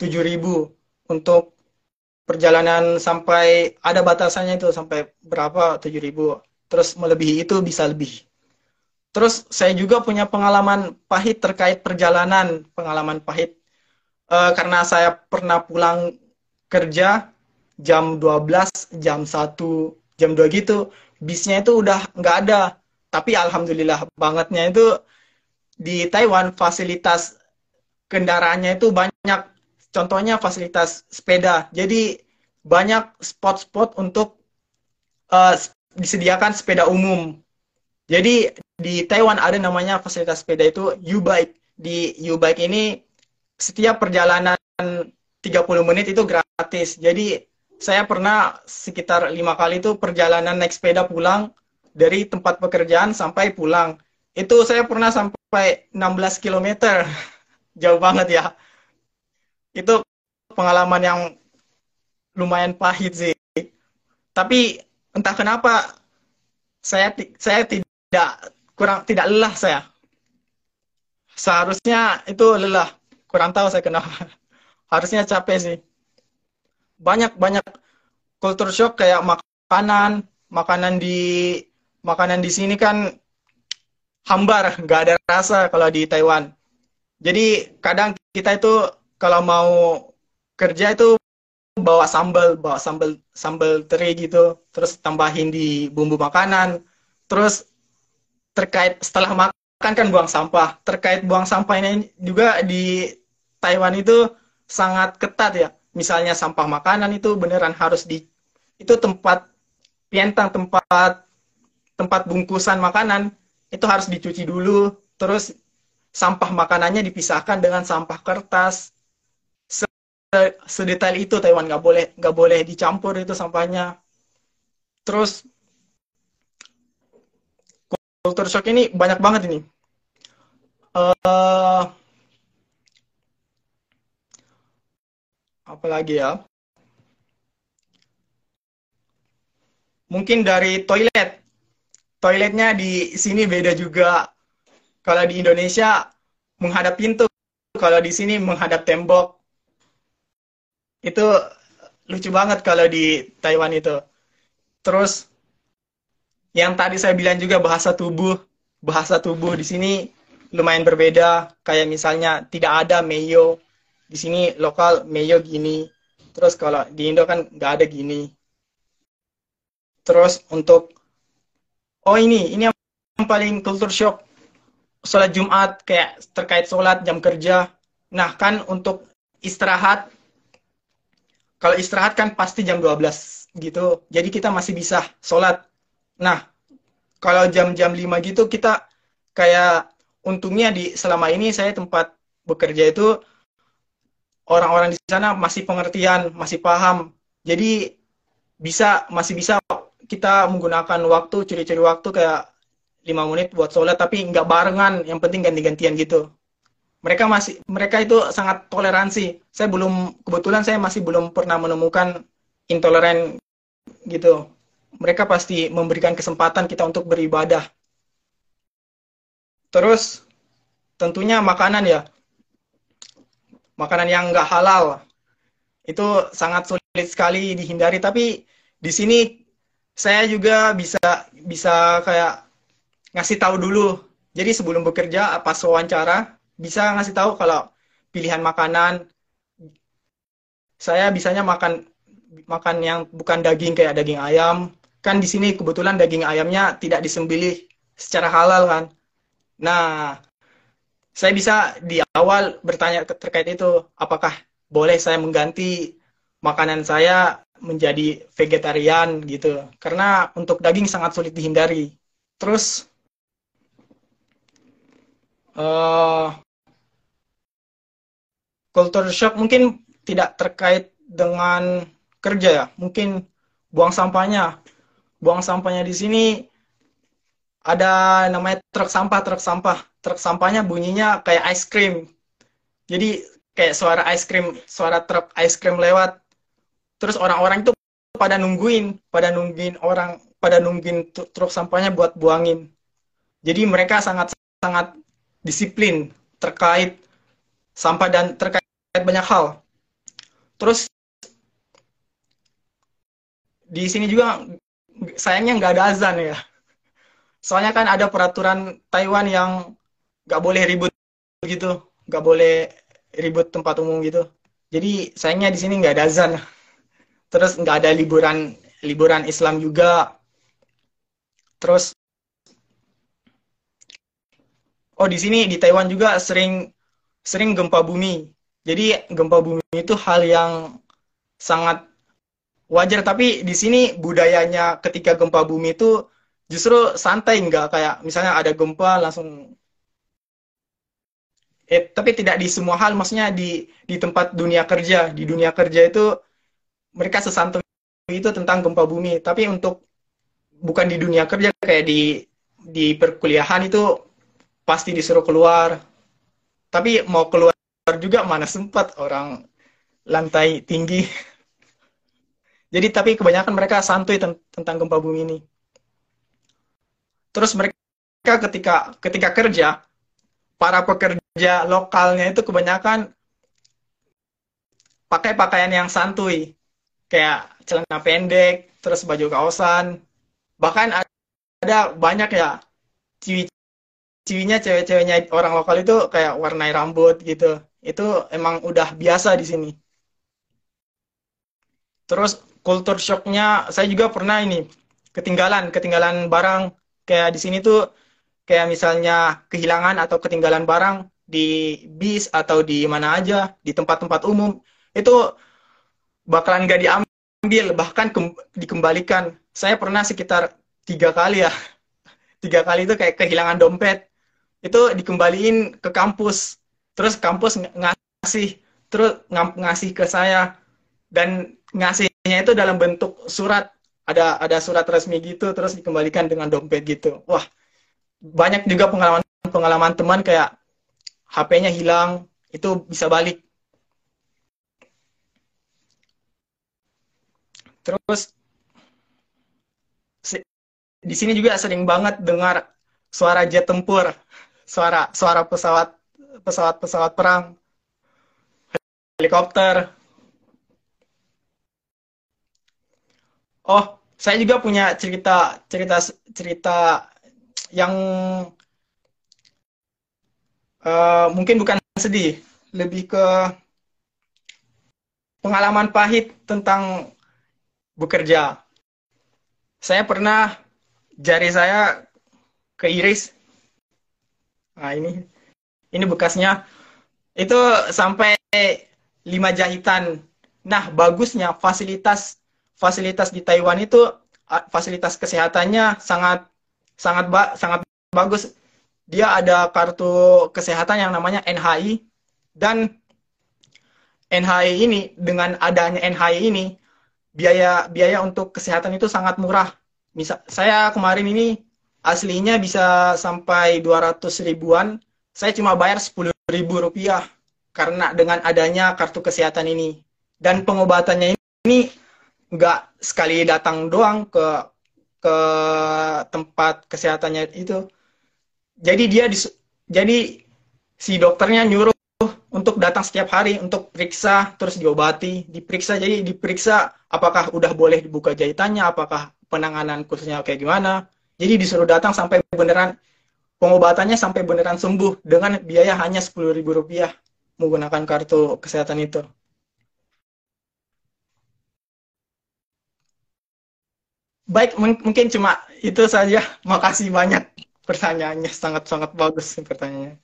7000 untuk perjalanan sampai ada batasannya itu sampai berapa? 7000 terus melebihi itu bisa lebih. Terus saya juga punya pengalaman pahit terkait perjalanan pengalaman pahit. E, karena saya pernah pulang kerja jam 12 jam 1 jam 2 gitu bisnya itu udah nggak ada tapi alhamdulillah bangetnya itu di Taiwan fasilitas kendaraannya itu banyak contohnya fasilitas sepeda jadi banyak spot-spot untuk uh, disediakan sepeda umum. Jadi di Taiwan ada namanya fasilitas sepeda itu U-Bike. Di U-Bike ini setiap perjalanan 30 menit itu gratis. Jadi saya pernah sekitar lima kali itu perjalanan naik sepeda pulang dari tempat pekerjaan sampai pulang. Itu saya pernah sampai 16 km. Jauh banget ya. Itu pengalaman yang lumayan pahit sih. Tapi entah kenapa saya saya tidak kurang tidak lelah saya. Seharusnya itu lelah. Kurang tahu saya kenapa. Harusnya capek sih. Banyak banyak culture shock kayak makanan, makanan di makanan di sini kan hambar, nggak ada rasa kalau di Taiwan. Jadi kadang kita itu kalau mau kerja itu bawa sambal, bawa sambal sambal teri gitu, terus tambahin di bumbu makanan. Terus terkait setelah makan kan buang sampah. Terkait buang sampah ini juga di Taiwan itu sangat ketat ya. Misalnya sampah makanan itu beneran harus di itu tempat pientang tempat tempat bungkusan makanan itu harus dicuci dulu terus sampah makanannya dipisahkan dengan sampah kertas. Sedetail itu Taiwan nggak boleh nggak boleh dicampur itu sampahnya. Terus culture shock ini banyak banget ini. Uh, apa lagi ya? Mungkin dari toilet toiletnya di sini beda juga kalau di Indonesia menghadap pintu kalau di sini menghadap tembok itu lucu banget kalau di Taiwan itu. Terus yang tadi saya bilang juga bahasa tubuh, bahasa tubuh di sini lumayan berbeda. Kayak misalnya tidak ada meyo di sini lokal meyo gini. Terus kalau di Indo kan nggak ada gini. Terus untuk oh ini ini yang paling culture shock sholat Jumat kayak terkait sholat jam kerja. Nah kan untuk istirahat kalau istirahat kan pasti jam 12 gitu. Jadi kita masih bisa sholat. Nah, kalau jam-jam 5 gitu kita kayak untungnya di selama ini saya tempat bekerja itu orang-orang di sana masih pengertian, masih paham. Jadi bisa masih bisa kita menggunakan waktu curi-curi waktu kayak lima menit buat sholat tapi nggak barengan yang penting ganti-gantian gitu mereka masih mereka itu sangat toleransi. Saya belum kebetulan saya masih belum pernah menemukan intoleran gitu. Mereka pasti memberikan kesempatan kita untuk beribadah. Terus tentunya makanan ya. Makanan yang nggak halal itu sangat sulit sekali dihindari. Tapi di sini saya juga bisa bisa kayak ngasih tahu dulu. Jadi sebelum bekerja pas wawancara bisa ngasih tahu kalau pilihan makanan. Saya bisanya makan makan yang bukan daging kayak daging ayam. Kan di sini kebetulan daging ayamnya tidak disembelih secara halal kan. Nah saya bisa di awal bertanya terkait itu. Apakah boleh saya mengganti makanan saya menjadi vegetarian gitu karena untuk daging sangat sulit dihindari terus uh, culture shock mungkin tidak terkait dengan kerja ya, mungkin buang sampahnya. Buang sampahnya di sini ada namanya truk sampah, truk sampah. Truk sampahnya bunyinya kayak ice cream. Jadi kayak suara ice cream, suara truk ice cream lewat. Terus orang-orang itu pada nungguin, pada nungguin orang, pada nungguin truk sampahnya buat buangin. Jadi mereka sangat sangat disiplin terkait sampah dan terkait banyak hal. Terus di sini juga sayangnya nggak ada azan ya. Soalnya kan ada peraturan Taiwan yang nggak boleh ribut gitu, nggak boleh ribut tempat umum gitu. Jadi sayangnya di sini nggak ada azan. Terus nggak ada liburan liburan Islam juga. Terus oh di sini di Taiwan juga sering sering gempa bumi. Jadi gempa bumi itu hal yang sangat wajar tapi di sini budayanya ketika gempa bumi itu justru santai nggak kayak misalnya ada gempa langsung eh tapi tidak di semua hal maksudnya di di tempat dunia kerja di dunia kerja itu mereka sesantai itu tentang gempa bumi. Tapi untuk bukan di dunia kerja kayak di di perkuliahan itu pasti disuruh keluar. Tapi mau keluar juga mana sempat orang lantai tinggi. Jadi tapi kebanyakan mereka santuy tentang gempa bumi ini. Terus mereka ketika ketika kerja, para pekerja lokalnya itu kebanyakan pakai pakaian yang santuy, kayak celana pendek, terus baju kaosan. Bahkan ada banyak ya ciwi ciwinya cewek-ceweknya orang lokal itu kayak warnai rambut gitu. Itu emang udah biasa di sini. Terus culture shocknya saya juga pernah ini ketinggalan ketinggalan barang kayak di sini tuh kayak misalnya kehilangan atau ketinggalan barang di bis atau di mana aja di tempat-tempat umum itu bakalan nggak diambil bahkan dikembalikan. Saya pernah sekitar tiga kali ya. Tiga kali itu kayak kehilangan dompet. Itu dikembaliin ke kampus. Terus kampus ngasih terus ngasih ke saya. Dan ngasihnya itu dalam bentuk surat. Ada ada surat resmi gitu terus dikembalikan dengan dompet gitu. Wah banyak juga pengalaman pengalaman teman kayak HP-nya hilang itu bisa balik terus di sini juga sering banget dengar suara jet tempur suara suara pesawat pesawat pesawat perang helikopter. Oh, saya juga punya cerita cerita cerita yang uh, mungkin bukan sedih, lebih ke pengalaman pahit tentang bekerja. Saya pernah jari saya keiris. Nah, ini ini bekasnya itu sampai lima jahitan. Nah, bagusnya fasilitas fasilitas di Taiwan itu fasilitas kesehatannya sangat sangat ba sangat bagus. Dia ada kartu kesehatan yang namanya NHI dan NHI ini dengan adanya NHI ini biaya biaya untuk kesehatan itu sangat murah. Misal saya kemarin ini aslinya bisa sampai 200 ribuan, saya cuma bayar 10 ribu rupiah karena dengan adanya kartu kesehatan ini dan pengobatannya ini nggak sekali datang doang ke ke tempat kesehatannya itu. Jadi dia jadi si dokternya nyuruh untuk datang setiap hari untuk periksa terus diobati, diperiksa jadi diperiksa apakah udah boleh dibuka jahitannya, apakah penanganan khususnya kayak gimana. Jadi disuruh datang sampai beneran pengobatannya sampai beneran sembuh dengan biaya hanya sepuluh ribu rupiah menggunakan kartu kesehatan itu. Baik, mungkin cuma itu saja. Makasih banyak pertanyaannya. Sangat-sangat bagus pertanyaannya.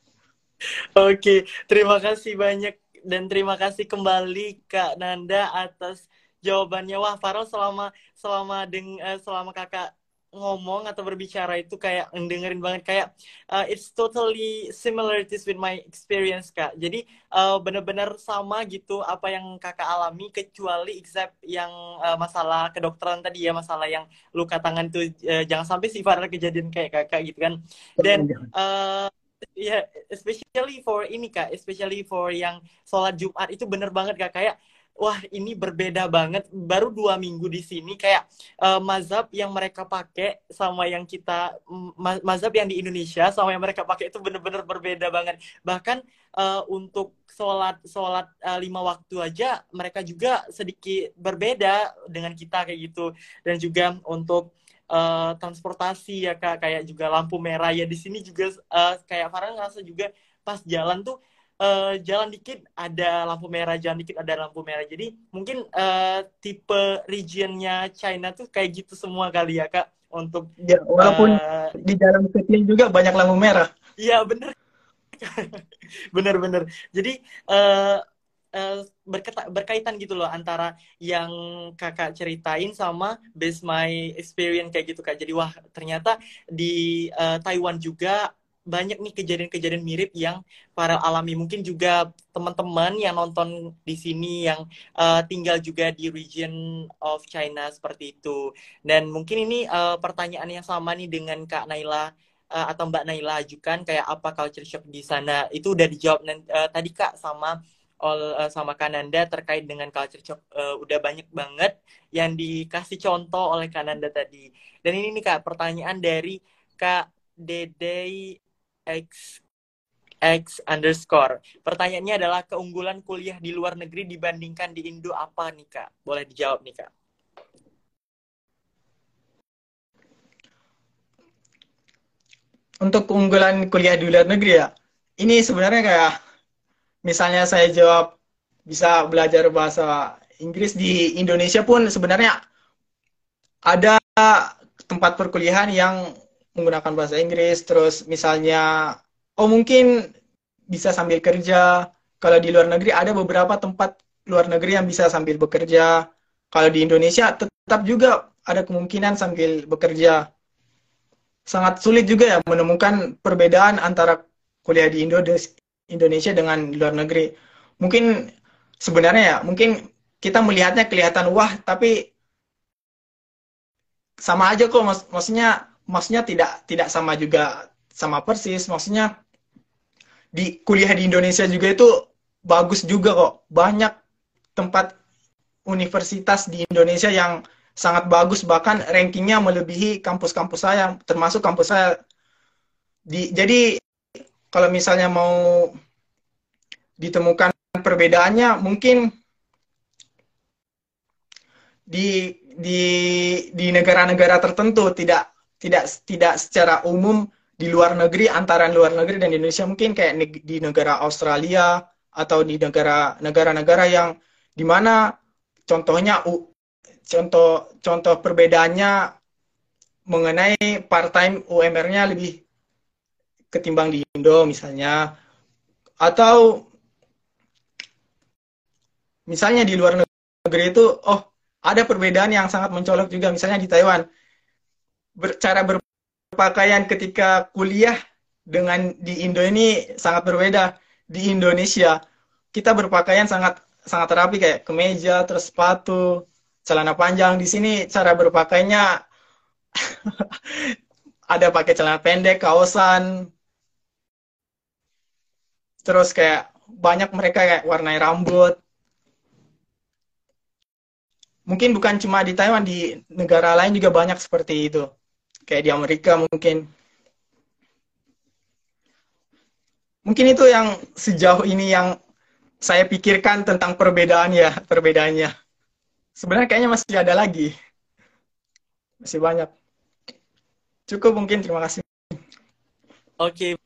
Oke, terima kasih banyak dan terima kasih kembali Kak Nanda atas jawabannya. Wah, Farel selama selama deng, uh, selama Kakak ngomong atau berbicara itu kayak dengerin banget kayak uh, it's totally similarities with my experience kak. Jadi uh, bener-bener sama gitu apa yang kakak alami kecuali except yang uh, masalah kedokteran tadi ya masalah yang luka tangan tuh uh, jangan sampai sih kejadian kayak kakak gitu kan. Dan uh, ya yeah, especially for ini kak especially for yang sholat Jumat itu bener banget kak kayak wah ini berbeda banget. Baru dua minggu di sini kayak uh, mazhab yang mereka pakai sama yang kita ma mazhab yang di Indonesia sama yang mereka pakai itu bener-bener berbeda banget. Bahkan uh, untuk sholat sholat uh, lima waktu aja mereka juga sedikit berbeda dengan kita kayak gitu. Dan juga untuk uh, transportasi ya kak kayak juga lampu merah ya di sini juga uh, kayak Farah ngerasa juga pas jalan tuh uh, jalan dikit ada lampu merah, jalan dikit ada lampu merah. Jadi mungkin uh, tipe regionnya China tuh kayak gitu semua kali ya kak untuk ya, walaupun uh, di dalam kecil juga banyak lampu merah. Iya bener, bener-bener. Jadi uh, uh, berkaitan gitu loh antara yang kakak ceritain sama base my experience kayak gitu kak. Jadi wah ternyata di uh, Taiwan juga banyak nih kejadian-kejadian mirip yang para alami. Mungkin juga teman-teman yang nonton di sini yang uh, tinggal juga di region of China seperti itu. Dan mungkin ini uh, pertanyaan yang sama nih dengan Kak Naila atau Mbak Naila ajukan kayak apa culture shock di sana. Itu udah dijawab uh, tadi Kak sama all, uh, sama Kananda terkait dengan culture shock uh, udah banyak banget yang dikasih contoh oleh Kananda tadi dan ini nih Kak pertanyaan dari Kak Dede X X underscore. Pertanyaannya adalah keunggulan kuliah di luar negeri dibandingkan di Indo apa nih kak? Boleh dijawab nih kak. Untuk keunggulan kuliah di luar negeri ya, ini sebenarnya kayak misalnya saya jawab bisa belajar bahasa Inggris di Indonesia pun sebenarnya ada tempat perkuliahan yang menggunakan bahasa Inggris. Terus misalnya oh mungkin bisa sambil kerja. Kalau di luar negeri ada beberapa tempat luar negeri yang bisa sambil bekerja. Kalau di Indonesia tetap juga ada kemungkinan sambil bekerja. Sangat sulit juga ya menemukan perbedaan antara kuliah di Indonesia dengan luar negeri. Mungkin sebenarnya ya mungkin kita melihatnya kelihatan wah tapi sama aja kok mak maksudnya maksudnya tidak tidak sama juga sama persis. Maksudnya di kuliah di Indonesia juga itu bagus juga kok. Banyak tempat universitas di Indonesia yang sangat bagus bahkan rankingnya melebihi kampus-kampus saya termasuk kampus saya. Di jadi kalau misalnya mau ditemukan perbedaannya mungkin di di di negara-negara tertentu tidak tidak tidak secara umum di luar negeri antara luar negeri dan Indonesia mungkin kayak di negara Australia atau di negara negara-negara yang di mana contohnya contoh contoh perbedaannya mengenai part time UMR-nya lebih ketimbang di Indo misalnya atau misalnya di luar negeri itu oh ada perbedaan yang sangat mencolok juga misalnya di Taiwan cara berpakaian ketika kuliah dengan di Indo ini sangat berbeda. Di Indonesia kita berpakaian sangat sangat rapi kayak kemeja, terus sepatu, celana panjang. Di sini cara berpakaiannya ada pakai celana pendek, kaosan, terus kayak banyak mereka kayak warnai rambut. Mungkin bukan cuma di Taiwan, di negara lain juga banyak seperti itu. Kayak di Amerika mungkin. Mungkin itu yang sejauh ini yang saya pikirkan tentang perbedaan ya perbedaannya. Sebenarnya kayaknya masih ada lagi. Masih banyak. Cukup mungkin terima kasih. Oke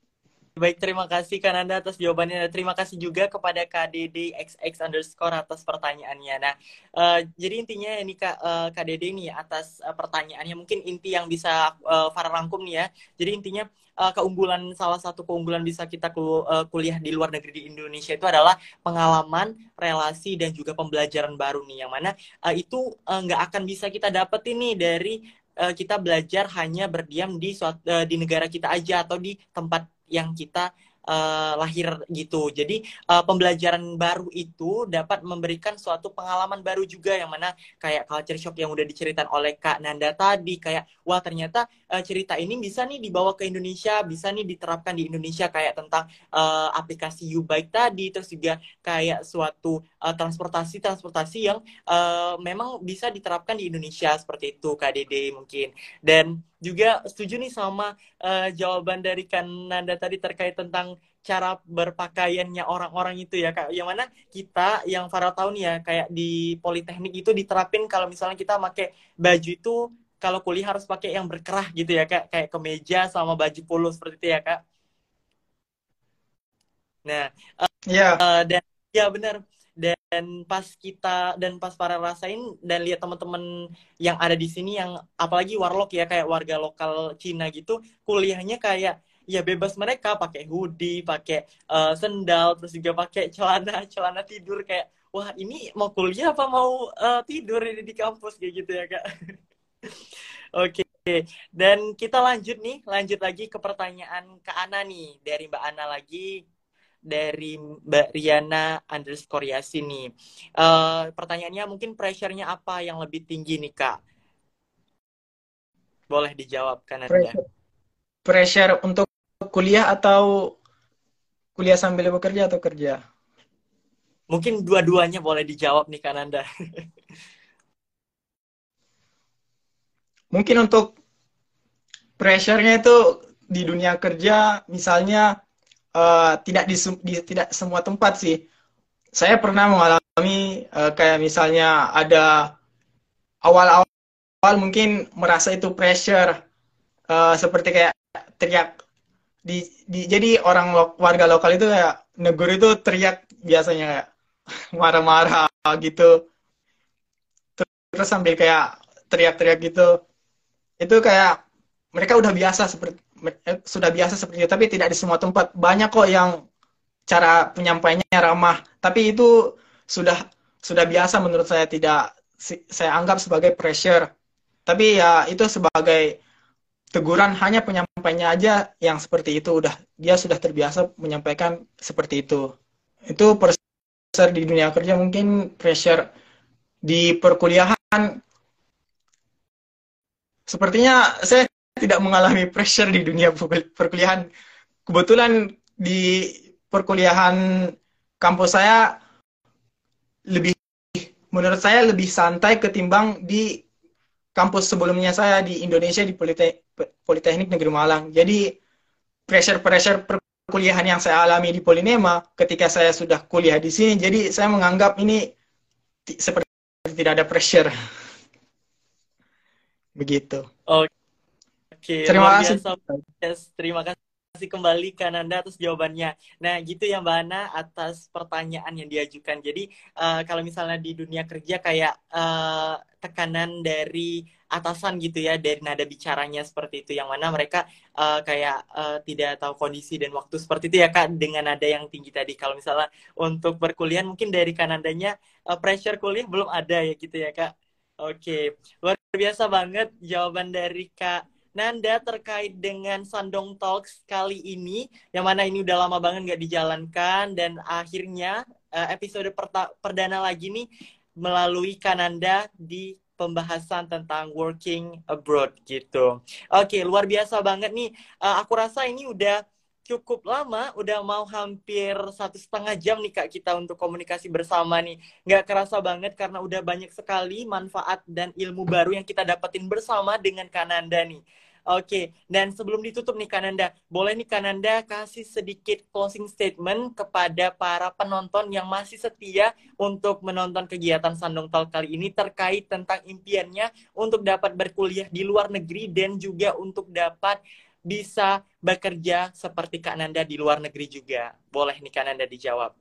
Baik, terima kasih Kananda atas jawabannya. Terima kasih juga kepada KDD XX underscore atas pertanyaannya. Nah, uh, jadi intinya ini Kak uh, eh, KDD ini atas uh, pertanyaannya mungkin inti yang bisa uh, Farah rangkum nih ya. Jadi intinya uh, keunggulan salah satu keunggulan bisa kita kul uh, kuliah di luar negeri di Indonesia itu adalah pengalaman, relasi dan juga pembelajaran baru nih yang mana uh, itu nggak uh, akan bisa kita dapetin nih dari kita belajar hanya berdiam di suatu, di negara kita aja atau di tempat yang kita uh, lahir gitu. Jadi uh, pembelajaran baru itu dapat memberikan suatu pengalaman baru juga yang mana kayak culture shock yang udah diceritakan oleh Kak Nanda tadi kayak wah ternyata uh, cerita ini bisa nih dibawa ke Indonesia, bisa nih diterapkan di Indonesia kayak tentang uh, aplikasi YouBike tadi terus juga kayak suatu uh, transportasi transportasi yang uh, memang bisa diterapkan di Indonesia seperti itu Dede mungkin. Dan juga setuju nih sama uh, jawaban dari Kananda tadi terkait tentang cara berpakaiannya orang-orang itu ya kak yang mana kita yang Farah tahu nih ya kayak di politeknik itu diterapin kalau misalnya kita pakai baju itu kalau kuliah harus pakai yang berkerah gitu ya kak. Kayak kemeja sama baju polo seperti itu ya kak. Nah uh, yeah. uh, dan ya benar. Dan pas kita dan pas para rasain dan lihat teman-teman yang ada di sini yang apalagi warlock ya kayak warga lokal Cina gitu kuliahnya kayak ya bebas mereka. Pakai hoodie pakai uh, sendal terus juga pakai celana celana tidur. Kayak wah ini mau kuliah apa mau uh, tidur ini di kampus? Kayak gitu ya kak Oke, okay. dan kita lanjut nih, lanjut lagi ke pertanyaan ke Ana nih dari Mbak Ana lagi dari Mbak Riana underscore Yasin nih. Uh, pertanyaannya mungkin pressure-nya apa yang lebih tinggi nih Kak? Boleh dijawab kan Pressure, pressure untuk kuliah atau kuliah sambil bekerja atau kerja? Mungkin dua-duanya boleh dijawab nih Kananda. Mungkin untuk pressure-nya itu di dunia kerja misalnya uh, tidak di, di tidak semua tempat sih. Saya pernah mengalami uh, kayak misalnya ada awal-awal mungkin merasa itu pressure uh, seperti kayak teriak di, di jadi orang lo, warga lokal itu kayak negur itu teriak biasanya kayak marah-marah gitu terus sambil kayak teriak-teriak gitu itu kayak mereka udah biasa seperti Eh, sudah biasa seperti itu, tapi tidak di semua tempat. Banyak kok yang cara penyampaiannya ramah, tapi itu sudah sudah biasa menurut saya tidak saya anggap sebagai pressure. Tapi ya itu sebagai teguran hanya penyampaiannya aja yang seperti itu udah dia sudah terbiasa menyampaikan seperti itu. Itu pressure di dunia kerja mungkin pressure di perkuliahan sepertinya saya tidak mengalami pressure di dunia perkuliahan. Kebetulan di perkuliahan kampus saya lebih menurut saya lebih santai ketimbang di kampus sebelumnya saya di Indonesia di Polite Politeknik Negeri Malang. Jadi pressure-pressure perkuliahan yang saya alami di Polinema ketika saya sudah kuliah di sini, jadi saya menganggap ini seperti tidak ada pressure. Begitu. Oke. Oke, terima kasih. Terima kasih kembali Kananda atas jawabannya. Nah, gitu ya Mbak Ana atas pertanyaan yang diajukan. Jadi, uh, kalau misalnya di dunia kerja kayak uh, tekanan dari atasan gitu ya, dari nada bicaranya seperti itu, yang mana mereka uh, kayak uh, tidak tahu kondisi dan waktu seperti itu ya Kak, dengan nada yang tinggi tadi. Kalau misalnya untuk perkuliahan mungkin dari Kanandanya uh, pressure kuliah belum ada ya gitu ya Kak. Oke, luar biasa banget jawaban dari Kak Nanda terkait dengan Sandong Talks kali ini, yang mana ini udah lama banget nggak dijalankan dan akhirnya uh, episode perdana lagi nih melalui Kananda di pembahasan tentang working abroad gitu. Oke, luar biasa banget nih. Uh, aku rasa ini udah cukup lama, udah mau hampir satu setengah jam nih kak kita untuk komunikasi bersama nih. Nggak kerasa banget karena udah banyak sekali manfaat dan ilmu baru yang kita dapetin bersama dengan Kananda nih. Oke, dan sebelum ditutup nih Kananda, boleh nih Kananda kasih sedikit closing statement kepada para penonton yang masih setia untuk menonton kegiatan Sandong Talk kali ini terkait tentang impiannya untuk dapat berkuliah di luar negeri dan juga untuk dapat bisa bekerja seperti Kak Nanda di luar negeri juga. Boleh nih Kak Nanda dijawab.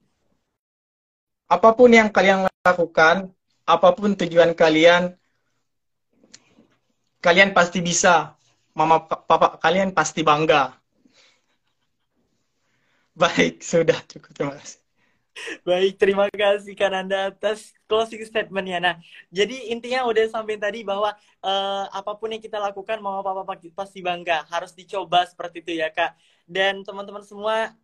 Apa pun yang kalian lakukan, apa pun tujuan kalian, kalian pasti bisa mama papa kalian pasti bangga. Baik, sudah cukup. Terima kasih. Baik, terima kasih Kananda atas closing statementnya. Nah, jadi intinya udah sampai tadi bahwa uh, apa pun yang kita lakukan mau apa-apa pasti bangga, harus dicoba seperti itu ya Kak. Dan teman-teman semua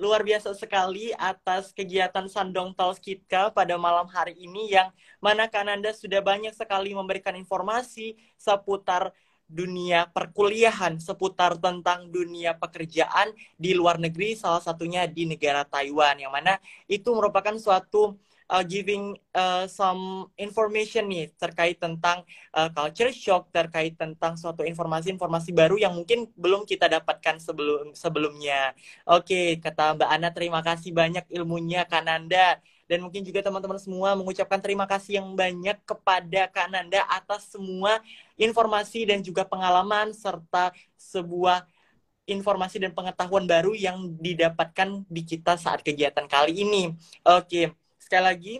luar biasa sekali atas kegiatan Sandong Tals Kitka pada malam hari ini yang mana Kananda sudah banyak sekali memberikan informasi seputar dunia perkuliahan seputar tentang dunia pekerjaan di luar negeri salah satunya di negara Taiwan yang mana itu merupakan suatu uh, giving uh, some information nih terkait tentang uh, culture shock terkait tentang suatu informasi-informasi baru yang mungkin belum kita dapatkan sebelum sebelumnya. Oke, kata Mbak Ana terima kasih banyak ilmunya Kananda dan mungkin juga teman-teman semua mengucapkan terima kasih yang banyak kepada Kak Nanda atas semua informasi dan juga pengalaman serta sebuah informasi dan pengetahuan baru yang didapatkan di kita saat kegiatan kali ini. Oke, sekali lagi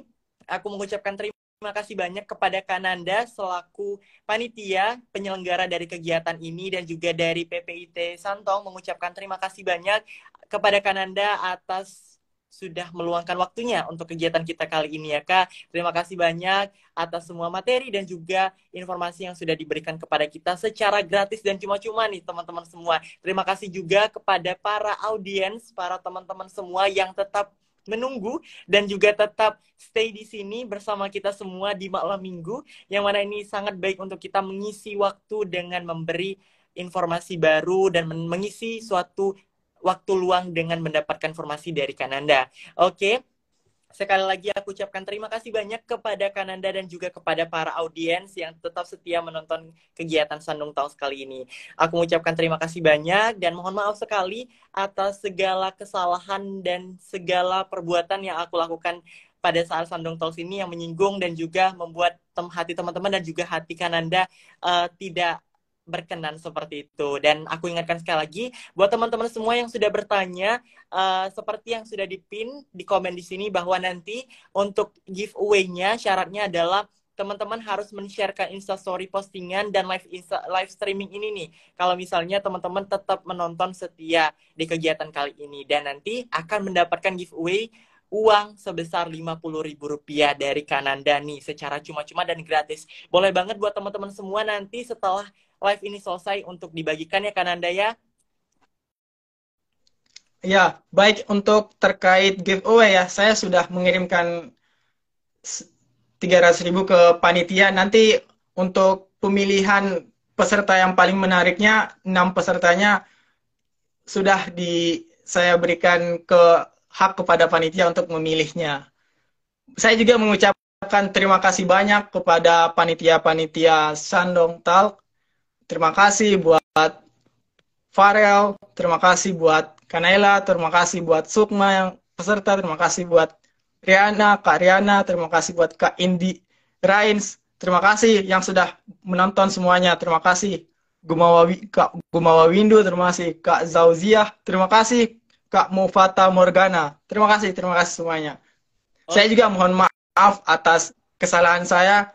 aku mengucapkan terima kasih banyak kepada Kananda selaku panitia penyelenggara dari kegiatan ini dan juga dari PPIT Santong mengucapkan terima kasih banyak kepada Kananda atas sudah meluangkan waktunya untuk kegiatan kita kali ini ya Kak. Terima kasih banyak atas semua materi dan juga informasi yang sudah diberikan kepada kita secara gratis dan cuma-cuma nih teman-teman semua. Terima kasih juga kepada para audiens, para teman-teman semua yang tetap menunggu dan juga tetap stay di sini bersama kita semua di malam minggu yang mana ini sangat baik untuk kita mengisi waktu dengan memberi informasi baru dan mengisi suatu waktu luang dengan mendapatkan informasi dari Kananda. Oke. Sekali lagi aku ucapkan terima kasih banyak kepada Kananda dan juga kepada para audiens yang tetap setia menonton kegiatan Sandung Tahun sekali ini. Aku mengucapkan terima kasih banyak dan mohon maaf sekali atas segala kesalahan dan segala perbuatan yang aku lakukan pada saat Sandung Talks ini yang menyinggung dan juga membuat tem hati teman-teman dan juga hati Kananda uh, tidak berkenan seperti itu. Dan aku ingatkan sekali lagi buat teman-teman semua yang sudah bertanya uh, seperti yang sudah dipin di komen di sini bahwa nanti untuk giveaway-nya syaratnya adalah teman-teman harus men-sharekan instastory postingan dan live insta, live streaming ini nih. Kalau misalnya teman-teman tetap menonton setia di kegiatan kali ini dan nanti akan mendapatkan giveaway uang sebesar Rp50.000 dari Kananda nih secara cuma-cuma dan gratis. Boleh banget buat teman-teman semua nanti setelah live ini selesai untuk dibagikan ya Kananda ya. Ya, baik untuk terkait giveaway ya, saya sudah mengirimkan 300 ribu ke panitia. Nanti untuk pemilihan peserta yang paling menariknya, 6 pesertanya sudah di saya berikan ke hak kepada panitia untuk memilihnya. Saya juga mengucapkan terima kasih banyak kepada panitia-panitia Sandong Talk Terima kasih buat Farel, terima kasih buat Kanela, terima kasih buat Sukma yang peserta, terima kasih buat Riana, Kak Riana, terima kasih buat Kak Indi Rains, terima kasih yang sudah menonton semuanya, terima kasih Gumawa, Kak Gumawa Windu, terima kasih Kak Zauziah, terima kasih Kak Mufata Morgana, terima kasih, terima kasih semuanya. Oh. Saya juga mohon maaf atas kesalahan saya,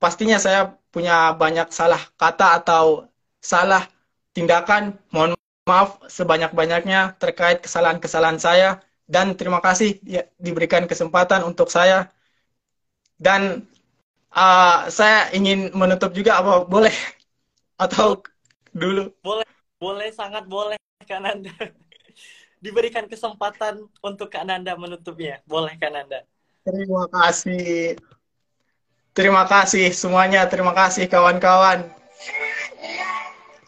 pastinya saya punya banyak salah kata atau salah tindakan, mohon maaf sebanyak-banyaknya terkait kesalahan-kesalahan saya. Dan terima kasih ya, diberikan kesempatan untuk saya. Dan uh, saya ingin menutup juga apa boleh? Atau dulu? Boleh boleh sangat boleh Kananda diberikan kesempatan untuk Kananda menutupnya. Boleh Kananda terima kasih Terima kasih semuanya, terima kasih kawan-kawan.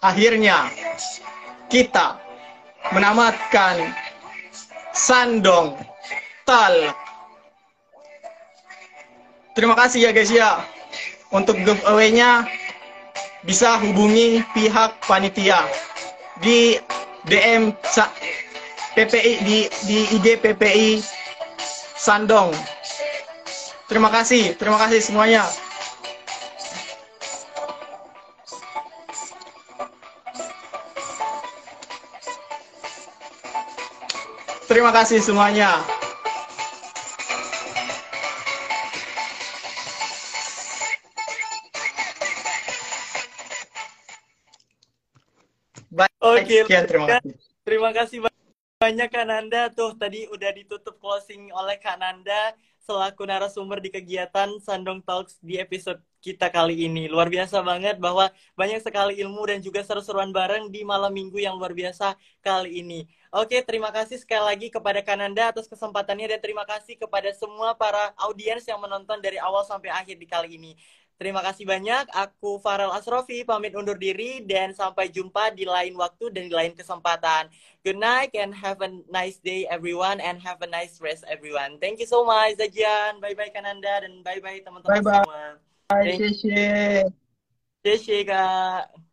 Akhirnya kita menamatkan Sandong Tal. Terima kasih ya guys ya. Untuk giveaway-nya bisa hubungi pihak panitia di DM PPI di di IG PPI Sandong Terima kasih, terima kasih semuanya. Terima kasih semuanya. Baik, Oke, sekian, terima kasih. Terima kasih banyak Kak Nanda. Tuh tadi udah ditutup closing oleh Kak Nanda selaku narasumber di kegiatan Sandong Talks di episode kita kali ini. Luar biasa banget bahwa banyak sekali ilmu dan juga seru-seruan bareng di malam minggu yang luar biasa kali ini. Oke, terima kasih sekali lagi kepada Kananda atas kesempatannya dan terima kasih kepada semua para audiens yang menonton dari awal sampai akhir di kali ini. Terima kasih banyak. Aku Farel Asrofi pamit undur diri dan sampai jumpa di lain waktu dan di lain kesempatan. Good night and have a nice day everyone and have a nice rest everyone. Thank you so much Zajian. Bye bye Kananda dan bye bye teman-teman semua. Bye, Sheshe. Sheshe Kak.